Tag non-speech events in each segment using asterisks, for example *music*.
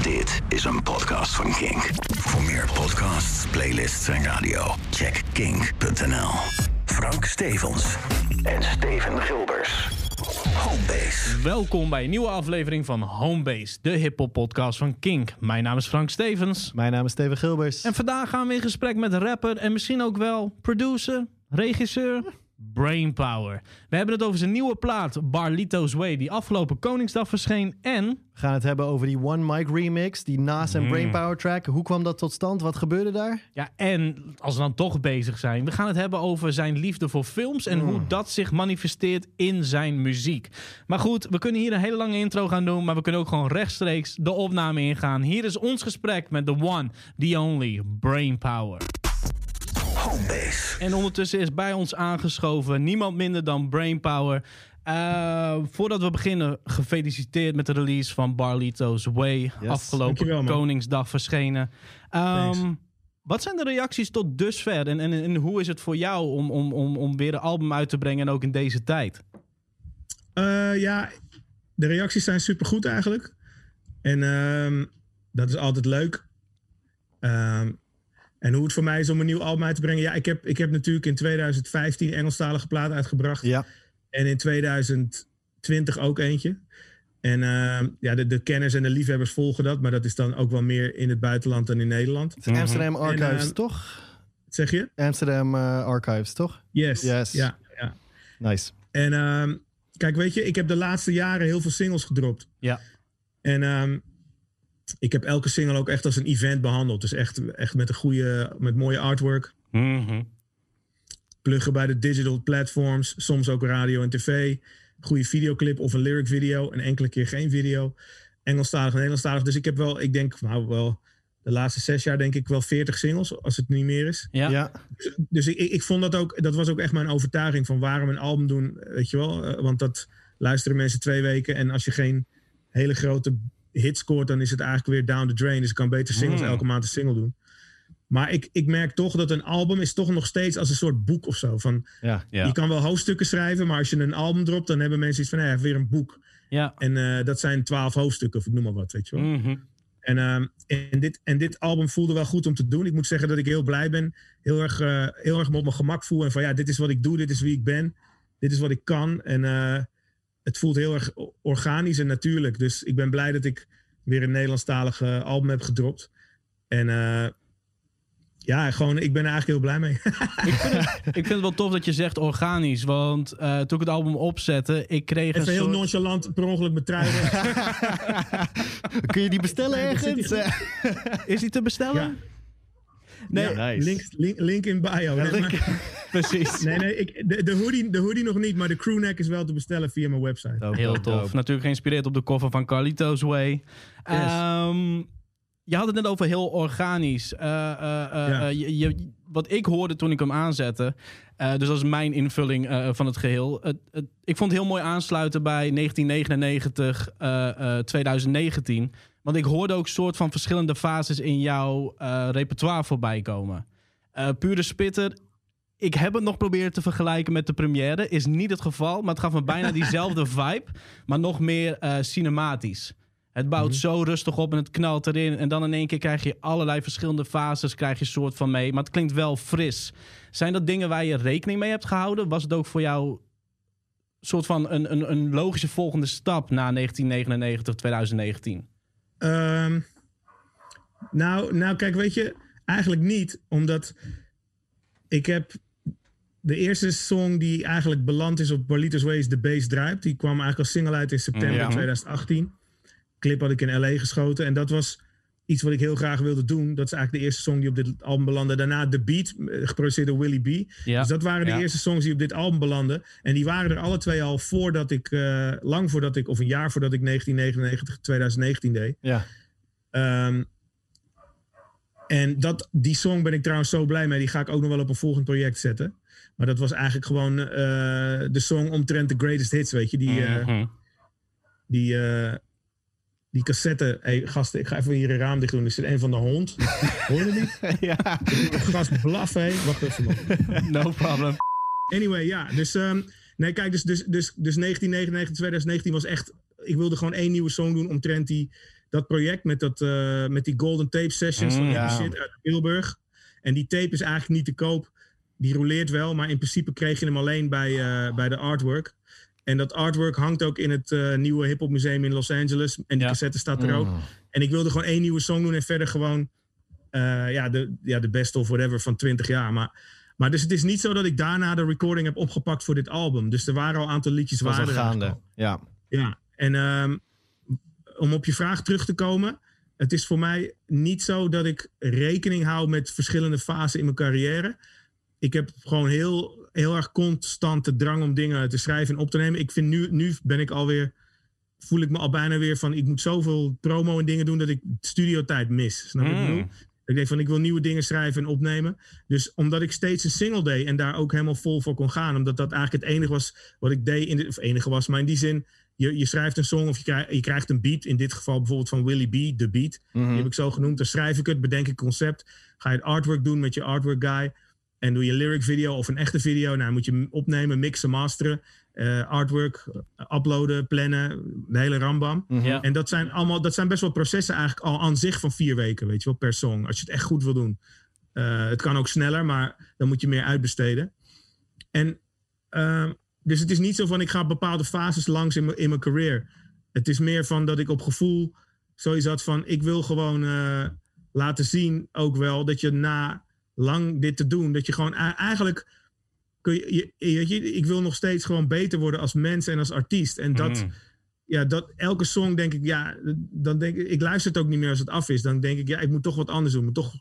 Dit is een podcast van Kink. Voor meer podcasts, playlists en radio, check kink.nl. Frank Stevens en Steven Gilbers. Homebase. Welkom bij een nieuwe aflevering van Homebase, de hip-hop podcast van Kink. Mijn naam is Frank Stevens. Mijn naam is Steven Gilbers. En vandaag gaan we in gesprek met rapper en misschien ook wel producer, regisseur, Brainpower. We hebben het over zijn nieuwe plaat Barlito's Way, die afgelopen Koningsdag verscheen. En We gaan het hebben over die One Mic remix, die na zijn Brainpower track. Hoe kwam dat tot stand? Wat gebeurde daar? Ja, en als we dan toch bezig zijn, we gaan het hebben over zijn liefde voor films en hoe dat zich manifesteert in zijn muziek. Maar goed, we kunnen hier een hele lange intro gaan doen, maar we kunnen ook gewoon rechtstreeks de opname ingaan. Hier is ons gesprek met the one, the only, Brainpower. Homebase. En ondertussen is bij ons aangeschoven niemand minder dan Brainpower. Eh voordat we beginnen, gefeliciteerd met de release van Barlito's Way. Afgelopen. Koningsdag verschenen. Ehm, wat zijn de reacties tot dusver? En, en, en hoe is het voor jou om, om, om, om weer een album uit te brengen en ook in deze tijd? Eh, ja, de reacties zijn supergoed eigenlijk. En ehm, dat is altijd leuk. Ehm, en hoe het voor mij is om een nieuw album uit te brengen. Ja, ik heb, ik heb natuurlijk in 2015 Engelstalige plaat uitgebracht. Ja. En in 2020 ook eentje. En ehm, ja, de, de kenners en de liefhebbers volgen dat. Maar dat is dan ook wel meer in het buitenland dan in Nederland. Het is Amsterdam Archives, ehm, toch? Wat zeg je? Amsterdam eh, Archives, toch? Yes. Yes. Ja, ja. Nice. En ehm, kijk, weet je, ik heb de laatste jaren heel veel singles gedropt. Ja. En ehm, ik heb elke single ook echt als een event behandeld. Dus echt, echt met een goede, met mooie artwork. Pluggen bij de digital platforms. Soms ook radio en tv. Goede videoclip of een lyric video. En enkele keer geen video. Engelstalig en Nederlandstalig. Dus ik heb wel, ik denk, nou wel, de laatste zes jaar denk ik wel 40 singles. Als het niet meer is. Ja. Ja. Dus ik, ik, ik vond dat ook, dat was ook echt mijn overtuiging van waarom een album doen, weet je wel. Eh, want dat luisteren mensen twee weken en als je geen hele grote hit scoort, dan is het eigenlijk weer down the drain. Dus ik kan beter singles Mm. elke maand een single doen. Maar ik, ik merk toch dat een album is toch nog steeds als een soort boek of zo. Van, Ja. Ja. Je kan wel hoofdstukken schrijven, maar als je een album dropt, dan hebben mensen iets van, hé, weer een boek. Ja. En eh, dat zijn twaalf hoofdstukken of ik noem maar wat, weet je wel. Mhm. En, ehm, en, dit, en dit album voelde wel goed om te doen. Ik moet zeggen dat ik heel blij ben. Heel erg, eh, heel erg me op mijn gemak voel. En van ja, dit is wat ik doe. Dit is wie ik ben. Dit is wat ik kan. En eh, het voelt heel erg organisch en natuurlijk. Dus ik ben blij dat ik weer een Nederlandstalige album heb gedropt. En eh, ja, gewoon, ik ben er eigenlijk heel blij mee. *laughs* Ik, vind het, ik vind het wel tof dat je zegt organisch, want eh, toen ik het album opzette, ik kreeg een Even heel soort... nonchalant per ongeluk met trui. *laughs* Kun je die bestellen ergens? *laughs* Is die te bestellen? Ja. Nee, Ja, nice. link, link, link in bio. Ja, Nee, link- maar- *laughs* precies. nee, nee ik, de, de, hoodie, de hoodie nog niet, maar de crewneck is wel te bestellen via mijn website. Dope, Heel dope, tof. dope. Natuurlijk geïnspireerd op de cover van Carlito's Way. Ehm, je had het net over heel organisch. Eh, eh, eh, Ja. je, je- wat ik hoorde toen ik hem aanzette, eh, dus dat is mijn invulling eh, van het geheel. Ik vond het heel mooi aansluiten bij 1999, eh, eh, 2019. Want ik hoorde ook soort van verschillende fases in jouw eh, repertoire voorbij komen. Eh, Pure Spitter, ik heb het nog proberen te vergelijken met de première. Is niet het geval, maar het gaf me bijna *laughs* diezelfde vibe. Maar nog meer eh, cinematisch. Het bouwt zo rustig op en het knalt erin. En dan in één keer krijg je allerlei verschillende fases. Krijg je soort van mee. Maar het klinkt wel fris. Zijn dat dingen waar je rekening mee hebt gehouden? Was het ook voor jou soort van een, een, een logische volgende stap na 1999, 2019? Ehm, nou, nou, kijk, weet je, eigenlijk niet. Omdat ik heb de eerste song die eigenlijk beland is op Barlito's Way is The Bass Druipt. Die kwam eigenlijk als single uit in september Ja. 2018. Clip had ik in L.A. geschoten. En dat was iets wat ik heel graag wilde doen. Dat is eigenlijk de eerste song die op dit album belandde. Daarna The Beat, eh, geproduceerd door Willie B. Ja. Dus dat waren de Ja. eerste songs die op dit album belanden. En die waren er alle twee al voordat ik, eh, lang voordat ik, of een jaar voordat ik 1999, 2019 deed. Ja. Ehm, en dat, die song ben ik trouwens zo blij mee. Die ga ik ook nog wel op een volgend project zetten. Maar dat was eigenlijk gewoon eh, de song omtrent de greatest hits, weet je. Die, Mhm. die, die cassette. Hey, gasten, ik ga even hier een raam dicht doen. Er zit een van de hond. *laughs* Hoor je die? *laughs* ja. Gast blaffen, hé. Wacht even. *laughs* No problem. Anyway, ja. Dus, ehm, nee, kijk, dus, dus, dus, dus 1999, 2019 was echt... Ik wilde gewoon één nieuwe song doen omtrent die, dat project met, dat, eh, met die Golden Tape Sessions van Mm, die ja. shit uit Tilburg. En die tape is eigenlijk niet te koop. Die roleert wel, maar in principe kreeg je hem alleen bij, eh, bij de artwork. En dat artwork hangt ook in het eh, nieuwe Hip Hop Museum in Los Angeles. En die Ja. cassette staat er ook. Mm. En ik wilde gewoon één nieuwe song doen en verder gewoon eh, ja, de, ja, de best of whatever van 20 jaar. Maar, maar dus het is niet zo dat ik daarna de recording heb opgepakt voor dit album. Dus er waren al een aantal liedjes was al waren er gaande. Ja. Ja, en ehm, om op je vraag terug te komen. Het is voor mij niet zo dat ik rekening hou met verschillende fasen in mijn carrière. Ik heb gewoon heel, heel erg constant de drang om dingen te schrijven en op te nemen. Ik vind nu, nu ben ik alweer, voel ik me al bijna weer van, ik moet zoveel promo en dingen doen dat ik studiotijd mis. Snap je wat ik Mm. bedoel? Ik denk van, ik wil nieuwe dingen schrijven en opnemen. Dus omdat ik steeds een single deed en daar ook helemaal vol voor kon gaan. Omdat dat eigenlijk het enige was wat ik deed. In de, of enige was, maar in die zin, je, je schrijft een song of je krijgt, je krijgt een beat. In dit geval bijvoorbeeld van Willy B, de beat. Mhm. Die heb ik zo genoemd. Dan schrijf ik het, bedenk ik concept. Ga je het artwork doen met je artwork guy. En doe je een lyric video of een echte video. Nou, moet je opnemen, mixen, masteren. eh, artwork, uploaden, plannen. De hele rambam. Mhm. Ja. En dat zijn allemaal, dat zijn best wel processen eigenlijk al aan zich van vier weken, weet je wel, per song. Als je het echt goed wil doen. Eh, het kan ook sneller, maar dan moet je meer uitbesteden. En ehm, dus het is niet zo van ik ga bepaalde fases langs in mijn, in mijn career. Het is meer van dat ik op gevoel zoiets had van ik wil gewoon eh, laten zien ook wel dat je na lang dit te doen, dat je gewoon eigenlijk kun je, je, ik wil nog steeds gewoon beter worden als mens en als artiest. En dat, Mm. ja, dat elke song denk ik, ja, dan denk ik, ik luister het ook niet meer als het af is. Dan denk ik, ja, ik moet toch wat anders doen. Ik moet toch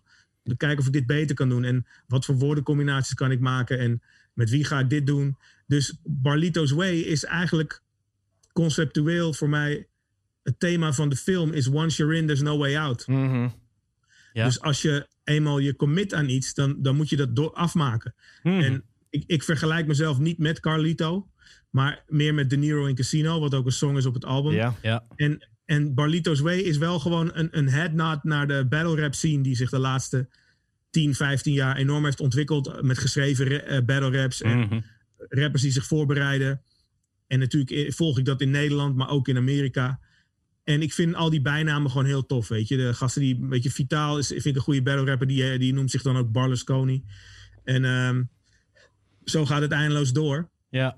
kijken of ik dit beter kan doen. En wat voor woordencombinaties kan ik maken. En met wie ga ik dit doen. Dus Barlito's Way is eigenlijk conceptueel voor mij. Het thema van de film is Once you're in, there's no way out. Mhm. Ja. Dus als je eenmaal je commit aan iets, dan, dan moet je dat door afmaken. Mhm. En ik, ik vergelijk mezelf niet met Carlito, maar meer met De Niro in Casino, wat ook een song is op het album. Ja. Ja. En, en Barlito's Way is wel gewoon een, een headnod naar de battle rap scene die zich de laatste 10, 15 jaar enorm heeft ontwikkeld met geschreven eh, battle raps en Mhm. rappers die zich voorbereiden. En natuurlijk eh, volg ik dat in Nederland, maar ook in Amerika. En ik vind al die bijnamen gewoon heel tof, weet je. De gasten die, weet je, Vitaal is, vind ik een goede battle rapper. Die, eh, die noemt zich dan ook Barlusconi. En ehm, zo gaat het eindeloos door. Ja.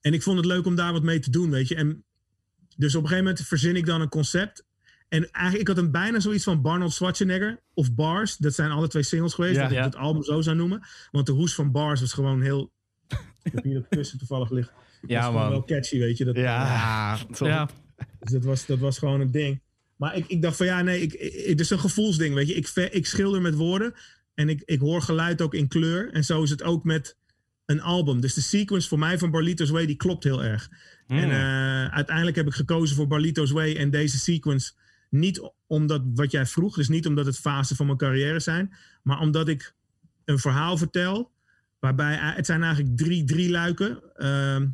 En ik vond het leuk om daar wat mee te doen, weet je. En dus op een gegeven moment verzin ik dan een concept. En eigenlijk, ik had een bijna zoiets van Barnold Schwarzenegger of Bars. Dat zijn alle twee singles geweest. Ja. dat ik het album zo zou noemen. Want de hoes van Bars was gewoon heel... ik heb hier dat kussen toevallig liggen. Ja, was gewoon wel catchy, weet je. Dat, Ja. Top. Ja. Dus dat was, dat was gewoon een ding. Maar ik, ik dacht van ja, nee, ik, ik, het is een gevoelsding, weet je. Ik, ik schilder met woorden en ik, ik hoor geluid ook in kleur. En zo is het ook met een album. Dus de sequence voor mij van Barlito's Way, die klopt heel erg. Mm. En eh, uiteindelijk heb ik gekozen voor Barlito's Way en deze sequence. Niet omdat wat jij vroeg, dus niet omdat het fasen van mijn carrière zijn, maar omdat ik een verhaal vertel. Waarbij het zijn eigenlijk drie, drie luiken. ehm,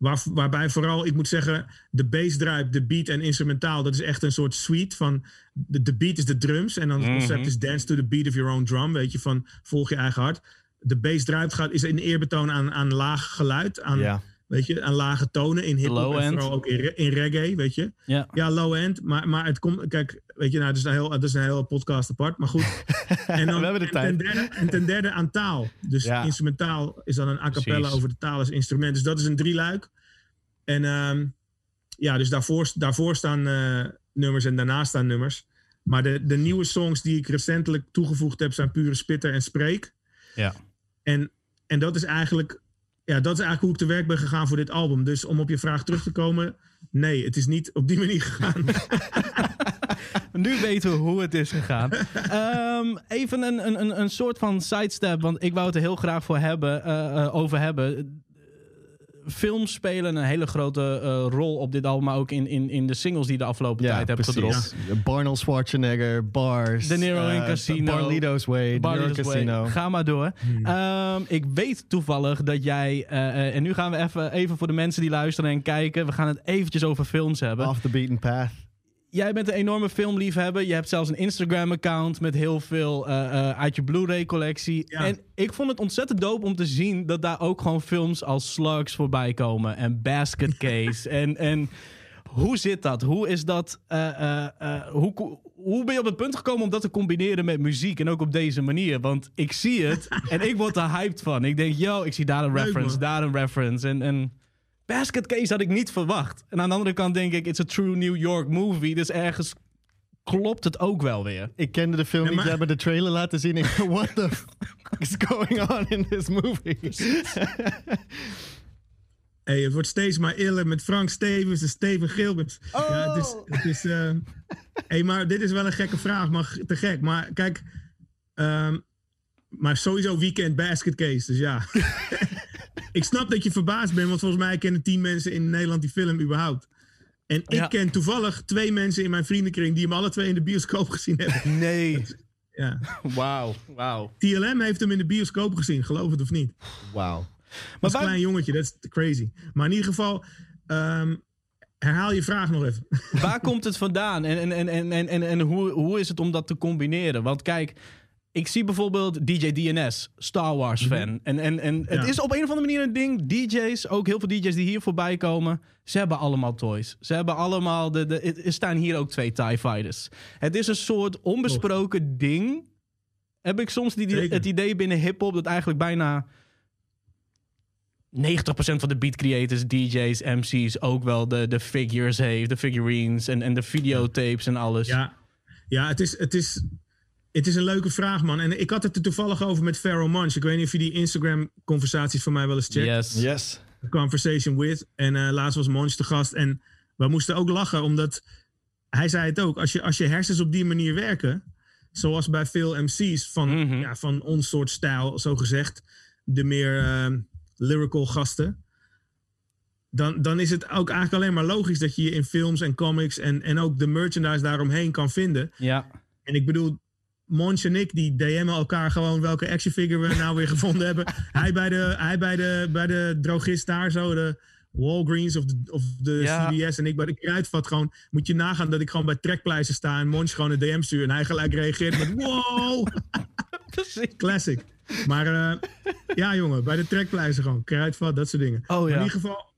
waar, waarbij vooral, ik moet zeggen, de bassdrive, de beat en instrumentaal, dat is echt een soort suite van. De, de beat is de drums en dan het concept Mhm. is dance to the beat of your own drum. Weet je, van volg je eigen hart. De bassdrive gaat, is een eerbetoon aan, aan laag geluid, aan, Ja. Weet je, aan lage tonen in hip-hop en vooral ook in, re- in reggae, weet je. Ja. Ja, low end, maar, maar het komt, kijk, weet je, nou, dat is een heel, is een hele podcast apart, maar goed. *laughs* En dan, We hebben de en tijd. Ten derde, en ten derde aan taal. Dus Ja. instrumentaal is dan een a cappella over de taal als instrument. Dus dat is een drieluik. En ehm, ja, dus daarvoor, daarvoor staan eh, nummers en daarna staan nummers. Maar de, de nieuwe songs die ik recentelijk toegevoegd heb zijn pure spitter en spreek. Ja. En, en dat is eigenlijk ja, dat is eigenlijk hoe ik te werk ben gegaan voor dit album. Dus om op je vraag terug te komen, nee, het is niet op die manier gegaan. *laughs* Nu weten we hoe het is gegaan. Ehm, even een, een, een, soort van sidestep, want ik wou het er heel graag voor hebben, eh, eh, over hebben. Films spelen een hele grote eh, rol op dit album, maar ook in, in, in de singles die de afgelopen Ja, tijd precies. gedropt. Barnold Schwarzenegger, Bars. De Niro in eh, Casino. Barlito's Way. Casino. Ga maar door. Ehm, ik weet toevallig dat jij, eh, eh, en nu gaan we even, even voor de mensen die luisteren en kijken, we gaan het eventjes over films hebben. Off the Beaten Path. Jij bent een enorme filmliefhebber. Je hebt zelfs een Instagram-account met heel veel eh, eh, uit je Blu-ray-collectie. Ja. En ik vond het ontzettend dope om te zien dat daar ook gewoon films als Slugs voorbij komen. En Basket Case. *laughs* en, en Hoe zit dat? Hoe is dat? eh, hoe, hoe ben je op het punt gekomen om dat te combineren met muziek en ook op deze manier? Want ik zie het en ik word er hyped van. Ik denk, yo, ik zie daar een reference, daar een reference. En, en Basket Case had ik niet verwacht. En aan de andere kant denk ik, it's a true New York movie. Dus ergens klopt het ook wel weer. Ik kende de film Ja, niet, maar- hebt me de trailer laten zien. Ik *laughs* what the fuck is going on in this movie? *laughs* Hey, het wordt steeds maar iller met Frank Stevens en Steven Gilbert. Ja, het is, het is, eh, hey, maar dit is wel een gekke vraag, maar te gek. Maar kijk, ehm, maar sowieso weekend basket case, dus ja. *laughs* ik snap dat je verbaasd bent, want volgens mij kennen tien mensen in Nederland die film überhaupt. En ik Ja. ken toevallig twee mensen in mijn vriendenkring die hem alle twee in de bioscoop *laughs* gezien hebben. Nee. Ja. *laughs* Wauw, wauw. TLM heeft hem in de bioscoop gezien, geloof het of niet. Wauw. Dat Maar is een waar- klein jongetje, dat is crazy. Maar in ieder geval, ehm, herhaal je vraag nog even. Waar komt het vandaan en, en, en, en, en, en, en hoe, hoe is het om dat te combineren? Want kijk, ik zie bijvoorbeeld DJ DNS, Star Wars fan. En, en, en het Ja. is op een of andere manier een ding. DJ's, ook heel veel DJ's die hier voorbij komen, ze hebben allemaal toys. Ze hebben allemaal, de, de, er staan hier ook twee TIE Fighters. Het is een soort onbesproken ding. Heb ik soms die, het idee binnen hip-hop dat eigenlijk bijna 90% van de beat creators, DJ's, MC's ook wel de, de figures heeft, de figurines en, en de videotapes en alles. Ja, ja het, is, het, is, het is een leuke vraag, man. En ik had het er toevallig over met Pharaoh Munch. Ik weet niet of je die Instagram-conversaties van mij wel eens checkt. Yes. Yes. Conversation with. En eh, laatst was Munch de gast. En we moesten ook lachen, omdat hij zei het ook. Als je, als je hersens op die manier werken, zoals bij veel MC's van, Mhm. ja, van ons soort stijl, zo gezegd, de meer eh, lyrical gasten. Dan, dan is het ook eigenlijk alleen maar logisch dat je je in films en comics en, en ook de merchandise daaromheen kan vinden. Ja. En ik bedoel, Monch en ik, die DM'en elkaar gewoon welke action figure we nou weer gevonden hebben. *laughs* Hij bij de, hij bij de, bij de drogist daar zo, de Walgreens of de, of de Ja. CVS. En ik bij de kruidvat gewoon. Moet je nagaan dat ik gewoon bij trekpleizen sta en Monch gewoon een DM stuur. En hij gelijk reageert met wow, *laughs* classic. Maar eh, ja jongen, bij de trekpleizen gewoon. Kruidvat, dat soort dingen. Oh Maar ja. in ieder geval,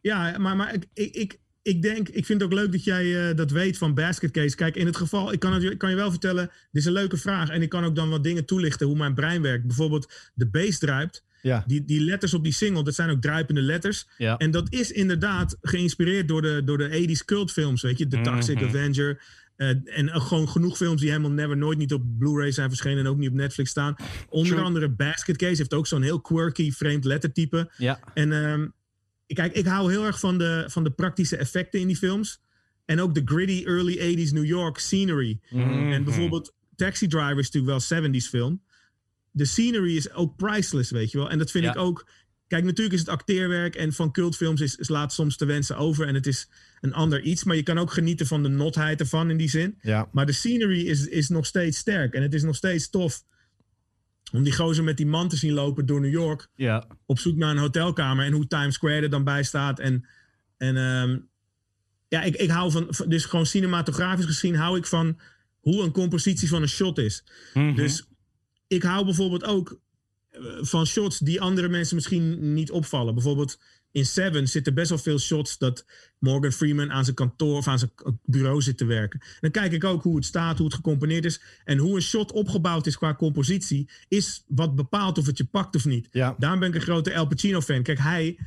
ja, maar, maar ik, ik, ik, ik denk, ik vind het ook leuk dat jij eh, dat weet van Basket Case. Kijk, in het geval, ik kan, het, kan je wel vertellen, dit is een leuke vraag. En ik kan ook dan wat dingen toelichten hoe mijn brein werkt. Bijvoorbeeld, de bass druipt. Ja. Die, die letters op die single, dat zijn ook druipende letters. Ja. En dat is inderdaad geïnspireerd door de, door de 80s cultfilms, weet je. The Toxic Mhm. Avenger. eh, en ook gewoon genoeg films die helemaal never, nooit niet op Blu-ray zijn verschenen en ook niet op Netflix staan. Onder True. andere Basket Case heeft ook zo'n heel quirky, vreemd lettertype. Ja. En ehm, kijk, ik hou heel erg van de, van de praktische effecten in die films. En ook de gritty early 80s New York scenery. Mhm. En bijvoorbeeld Taxi Driver is natuurlijk wel 70s film. De scenery is ook priceless, weet je wel. En dat vind Ja. ik ook... Kijk, natuurlijk is het acteerwerk en van cultfilms is, is laat soms te wensen over. En het is een ander iets. Maar je kan ook genieten van de notheid ervan in die zin. Ja. Maar de scenery is, is nog steeds sterk. En het is nog steeds tof om die gozer met die man te zien lopen door New York Ja. op zoek naar een hotelkamer en hoe Times Square er dan bij staat. En, en ehm, ja, ik, ik hou van, dus gewoon cinematografisch gezien, hou ik van hoe een compositie van een shot is. Mhm. Dus ik hou bijvoorbeeld ook eh, van shots die andere mensen misschien niet opvallen. Bijvoorbeeld in Seven zitten best wel veel shots dat Morgan Freeman aan zijn kantoor of aan zijn bureau zit te werken. Dan kijk ik ook hoe het staat, hoe het gecomponeerd is. En hoe een shot opgebouwd is qua compositie, is wat bepaalt of het je pakt of niet. Ja. Daarom ben ik een grote El Pacino fan. Kijk, hij,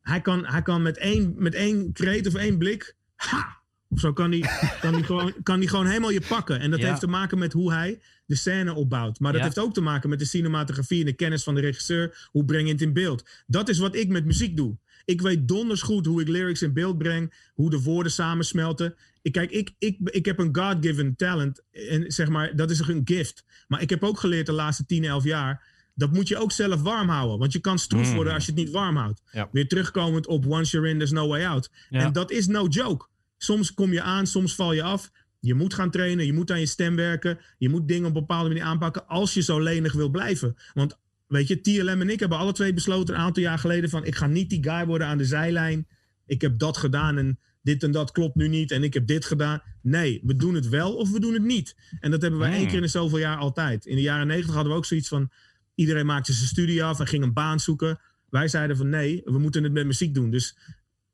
hij kan, hij kan met, één, met één kreet of één blik. Ha! Of zo kan hij kan die gewoon, kan die gewoon helemaal je pakken. En dat Ja. heeft te maken met hoe hij de scène opbouwt. Maar dat Ja. heeft ook te maken met de cinematografie en de kennis van de regisseur. Hoe breng je het in beeld? Dat is wat ik met muziek doe. Ik weet donders goed hoe ik lyrics in beeld breng. Hoe de woorden samensmelten. Ik, kijk, ik, ik, ik heb een God-given talent. En zeg maar, dat is een gift. Maar ik heb ook geleerd de laatste 10, 11 jaar. Dat moet je ook zelf warm houden. Want je kan stroef Mm. worden als je het niet warm houdt. Ja. Weer terugkomend op once you're in, there's no way out. Ja. En dat is no joke. Soms kom je aan, soms val je af. Je moet gaan trainen, je moet aan je stem werken. Je moet dingen op een bepaalde manier aanpakken als je zo lenig wil blijven. Want weet je, TLM en ik hebben alle twee besloten een aantal jaar geleden van... ik ga niet die guy worden aan de zijlijn. Ik heb dat gedaan en dit en dat klopt nu niet en ik heb dit gedaan. Nee, we doen het wel of we doen het niet. En dat hebben wij Hmm. één keer in zoveel jaar altijd. In de jaren negentig hadden we ook zoiets van... iedereen maakte zijn studie af en ging een baan zoeken. Wij zeiden van nee, we moeten het met muziek doen. Dus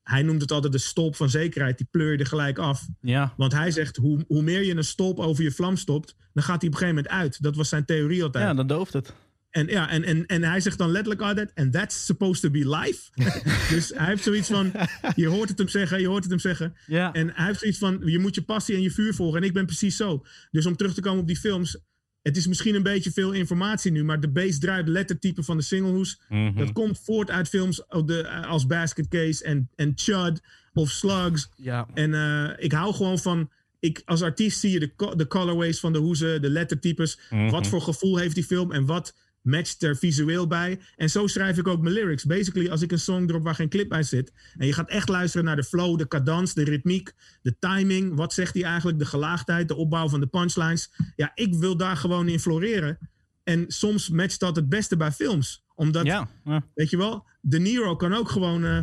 hij noemt het altijd de stolp van zekerheid. Die pleur je er gelijk af. Ja. Want hij zegt, hoe, hoe meer je een stolp over je vlam stopt, dan gaat hij op een gegeven moment uit. Dat was zijn theorie altijd. ja, dan dooft het. En, ja, en, en, en hij zegt dan letterlijk altijd, and that's supposed to be life. *laughs* dus hij heeft zoiets van, je hoort het hem zeggen, je hoort het hem zeggen. En hij heeft zoiets van, je moet je passie en je vuur volgen. En ik ben precies zo. Dus om terug te komen op die films, het is misschien een beetje veel informatie nu, maar de base drive lettertype van de singlehoes, Mhm. dat komt voort uit films als de- als Basket Case en, en Chud of Slugs. ja. En eh, ik hou gewoon van. Ik, als artiest zie je de, de colorways van de hoezen, de lettertypes. Mhm. Wat voor gevoel heeft die film en wat matcht er visueel bij. En zo schrijf ik ook mijn lyrics. Basically, als ik een song drop waar geen clip bij zit. En je gaat echt luisteren naar de flow, de cadans, de ritmiek, de timing. Wat zegt hij eigenlijk? De gelaagdheid, de opbouw van de punchlines. Ja, ik wil daar gewoon in floreren. En soms matcht dat het beste bij films. Omdat Ja. ja. Weet je wel? De Niro kan ook gewoon eh,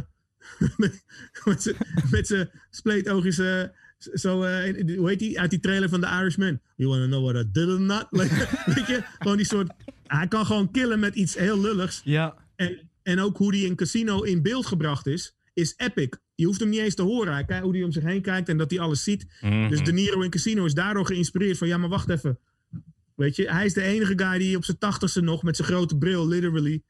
*laughs* met- zijn spleetoogjes eh, zo, eh, hoe heet die? Uit die trailer van The Irishman. You wanna know what I did or not? Like, *laughs* weet je? Gewoon die soort... Hij kan gewoon killen met iets heel lulligs. Ja. En, en ook hoe die in Casino in beeld gebracht is, is epic. Je hoeft hem niet eens te horen. Hij kijkt hoe hij om zich heen kijkt en dat hij alles ziet. Mhm. Dus De Niro in Casino is daardoor geïnspireerd van... Ja, maar wacht even. Weet je, hij is de enige guy die op zijn tachtigste nog... met zijn grote bril, literally...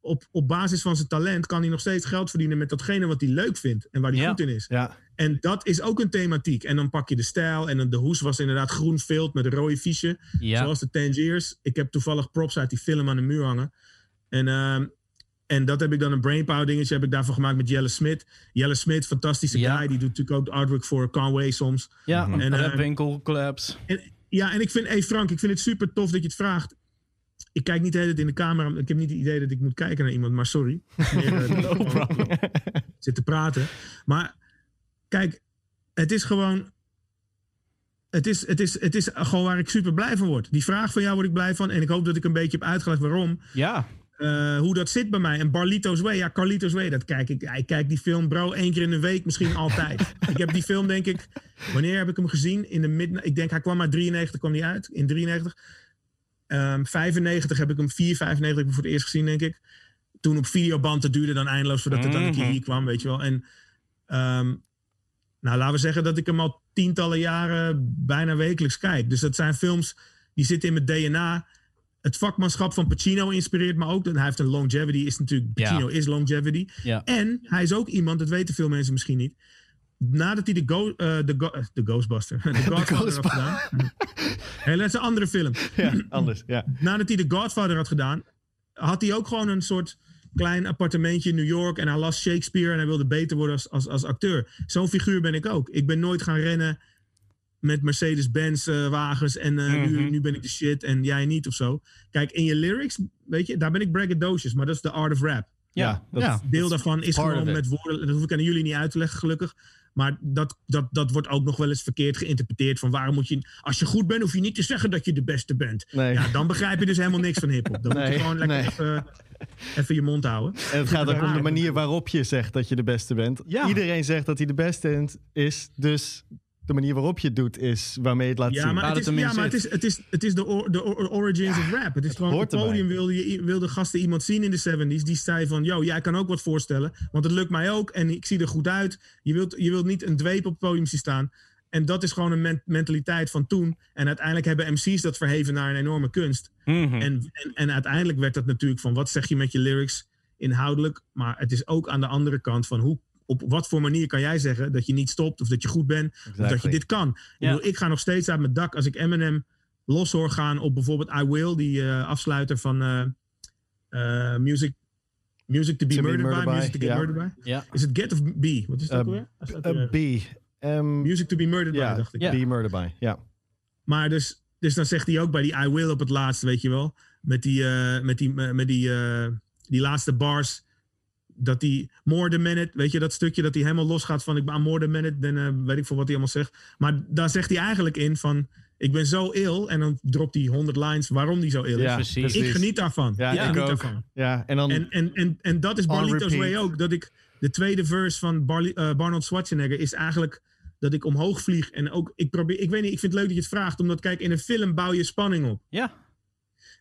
Op, op basis van zijn talent kan hij nog steeds geld verdienen... met datgene wat hij leuk vindt en waar hij Ja. goed in is. Ja. En dat is ook een thematiek. En dan pak je de stijl. En dan de hoes was inderdaad groen vilt met een rode fiche. Ja. Zoals de Tangiers. Ik heb toevallig props uit die film aan de muur hangen. En, ehm, en dat heb ik dan een brainpower dingetje heb ik daarvan gemaakt met Jelle Smit. Jelle Smit, fantastische Ja. guy. Die doet natuurlijk ook de artwork voor Conway soms. Ja. En, eh, Rapwinkel collapse. En, ja, en ik vind, hey Frank, ik vind het super tof dat je het vraagt. Ik kijk niet de hele tijd in de camera. Ik heb niet het idee dat ik moet kijken naar iemand, maar sorry. *laughs* Meer, eh, dat ik gewoon zit te praten. Maar kijk, het is gewoon. Het is, het, is, het is gewoon waar ik super blij van word. Die vraag van jou word ik blij van. En ik hoop dat ik een beetje heb uitgelegd waarom. Ja. eh, hoe dat zit bij mij. En Barlito's Way, ja, Carlito's Way, dat kijk ik. Ik kijk die film, bro, één keer in de week, misschien *laughs* altijd. ik heb die film, denk ik, wanneer heb ik hem gezien? In de mid, ik denk, hij kwam uit 93, kwam die uit, in 93. Ehm 95 heb ik hem, 4, 95 heb ik hem voor het eerst gezien, denk ik. Toen op videoband, dat duurde dan eindeloos voordat het dan een keer Mhm. hier kwam, weet je wel. En ehm, nou, laten we zeggen dat ik hem al tientallen jaren bijna wekelijks kijk. Dus dat zijn films die zitten in mijn DNA. Het vakmanschap van Pacino inspireert me ook. Hij heeft een longevity, is natuurlijk, Ja. Pacino is longevity. Ja. En hij is ook iemand, dat weten veel mensen misschien niet. Nadat hij de, Go, eh, de, Go- eh, de Ghostbuster, *laughs* de Godfather had gedaan. Hé, dat is een andere film. ja, anders. Ja. Nadat hij de Godfather had gedaan, had hij ook gewoon een soort klein appartementje in New York. En hij las Shakespeare en hij wilde beter worden als, als, als acteur. Zo'n figuur ben ik ook. Ik ben nooit gaan rennen met Mercedes-Benz eh, wagens en eh, nu, Mhm. nu ben ik de shit en jij niet of zo. Kijk, in je lyrics, weet je, daar ben ik braggadocious, maar dat is de art of rap. Ja. dat Ja. Deel daarvan is gewoon met woorden, dat hoef ik aan jullie niet uit te leggen gelukkig. Maar dat, dat, dat wordt ook nog wel eens verkeerd geïnterpreteerd. Van waarom moet je, als je goed bent, hoef je niet te zeggen dat je de beste bent. Nee. Ja, dan begrijp je dus helemaal niks van hip-hop. Dan moet je gewoon lekker nee. even, even je mond houden. En het gaat ook om de manier waarop je zegt dat je de beste bent. Ja. Iedereen zegt dat hij de beste is, dus de manier waarop je het doet is waarmee je het laat Ja, zien. maar, het is, ja, maar het, is, het, is, het is de, or- de or- origins of rap. Het is gewoon op het podium wilde, je, wilde gasten iemand zien in de 70s. Die zei van, yo, jij kan ook wat voorstellen. Want het lukt mij ook en ik zie er goed uit. Je wilt, je wilt niet een dweep op het podium zien staan. En dat is gewoon een men- mentaliteit van toen. En uiteindelijk hebben MC's dat verheven naar een enorme kunst. Mhm. En, en, en uiteindelijk werd dat natuurlijk van wat zeg je met je lyrics inhoudelijk. Maar het is ook aan de andere kant van hoe, op wat voor manier kan jij zeggen dat je niet stopt of dat je goed bent. Of dat je dit kan. Ik, Ja. bedoel, ik ga nog steeds uit mijn dak als ik Eminem los hoor gaan op bijvoorbeeld I Will, die eh, afsluiter van eh, eh, Music, Music to Be To Be Murdered, Murdered by, By, Music to Get. Murdered By. Is het Get of B? Wat is dat hier. B. Ehm, Music to Be Murdered By, dacht ik. Ja. Be Murder By. Ja. Maar dus, dus dan zegt hij ook bij die I Will op het laatste, weet je wel. Met die, eh, met die, met die, eh, die laatste bars. Dat die more the minute, weet je, dat stukje dat hij helemaal losgaat van ik ben more the minute. Dan eh, weet ik veel wat hij allemaal zegt. Maar daar zegt hij eigenlijk in van ik ben zo ill. En dan dropt hij 100 lines waarom hij zo ill is. Ja, precies. Ik geniet daarvan. Ja, ik ik geniet ook. daarvan. Ja, en dan... En, en, en, en dat is Barlito's. Way ook. Dat ik de tweede verse van Barli, eh, Barnold Schwarzenegger is eigenlijk dat ik omhoog vlieg. En ook, ik probeer, ik weet niet, ik vind het leuk dat je het vraagt. Omdat kijk, in een film bouw je spanning op. Ja.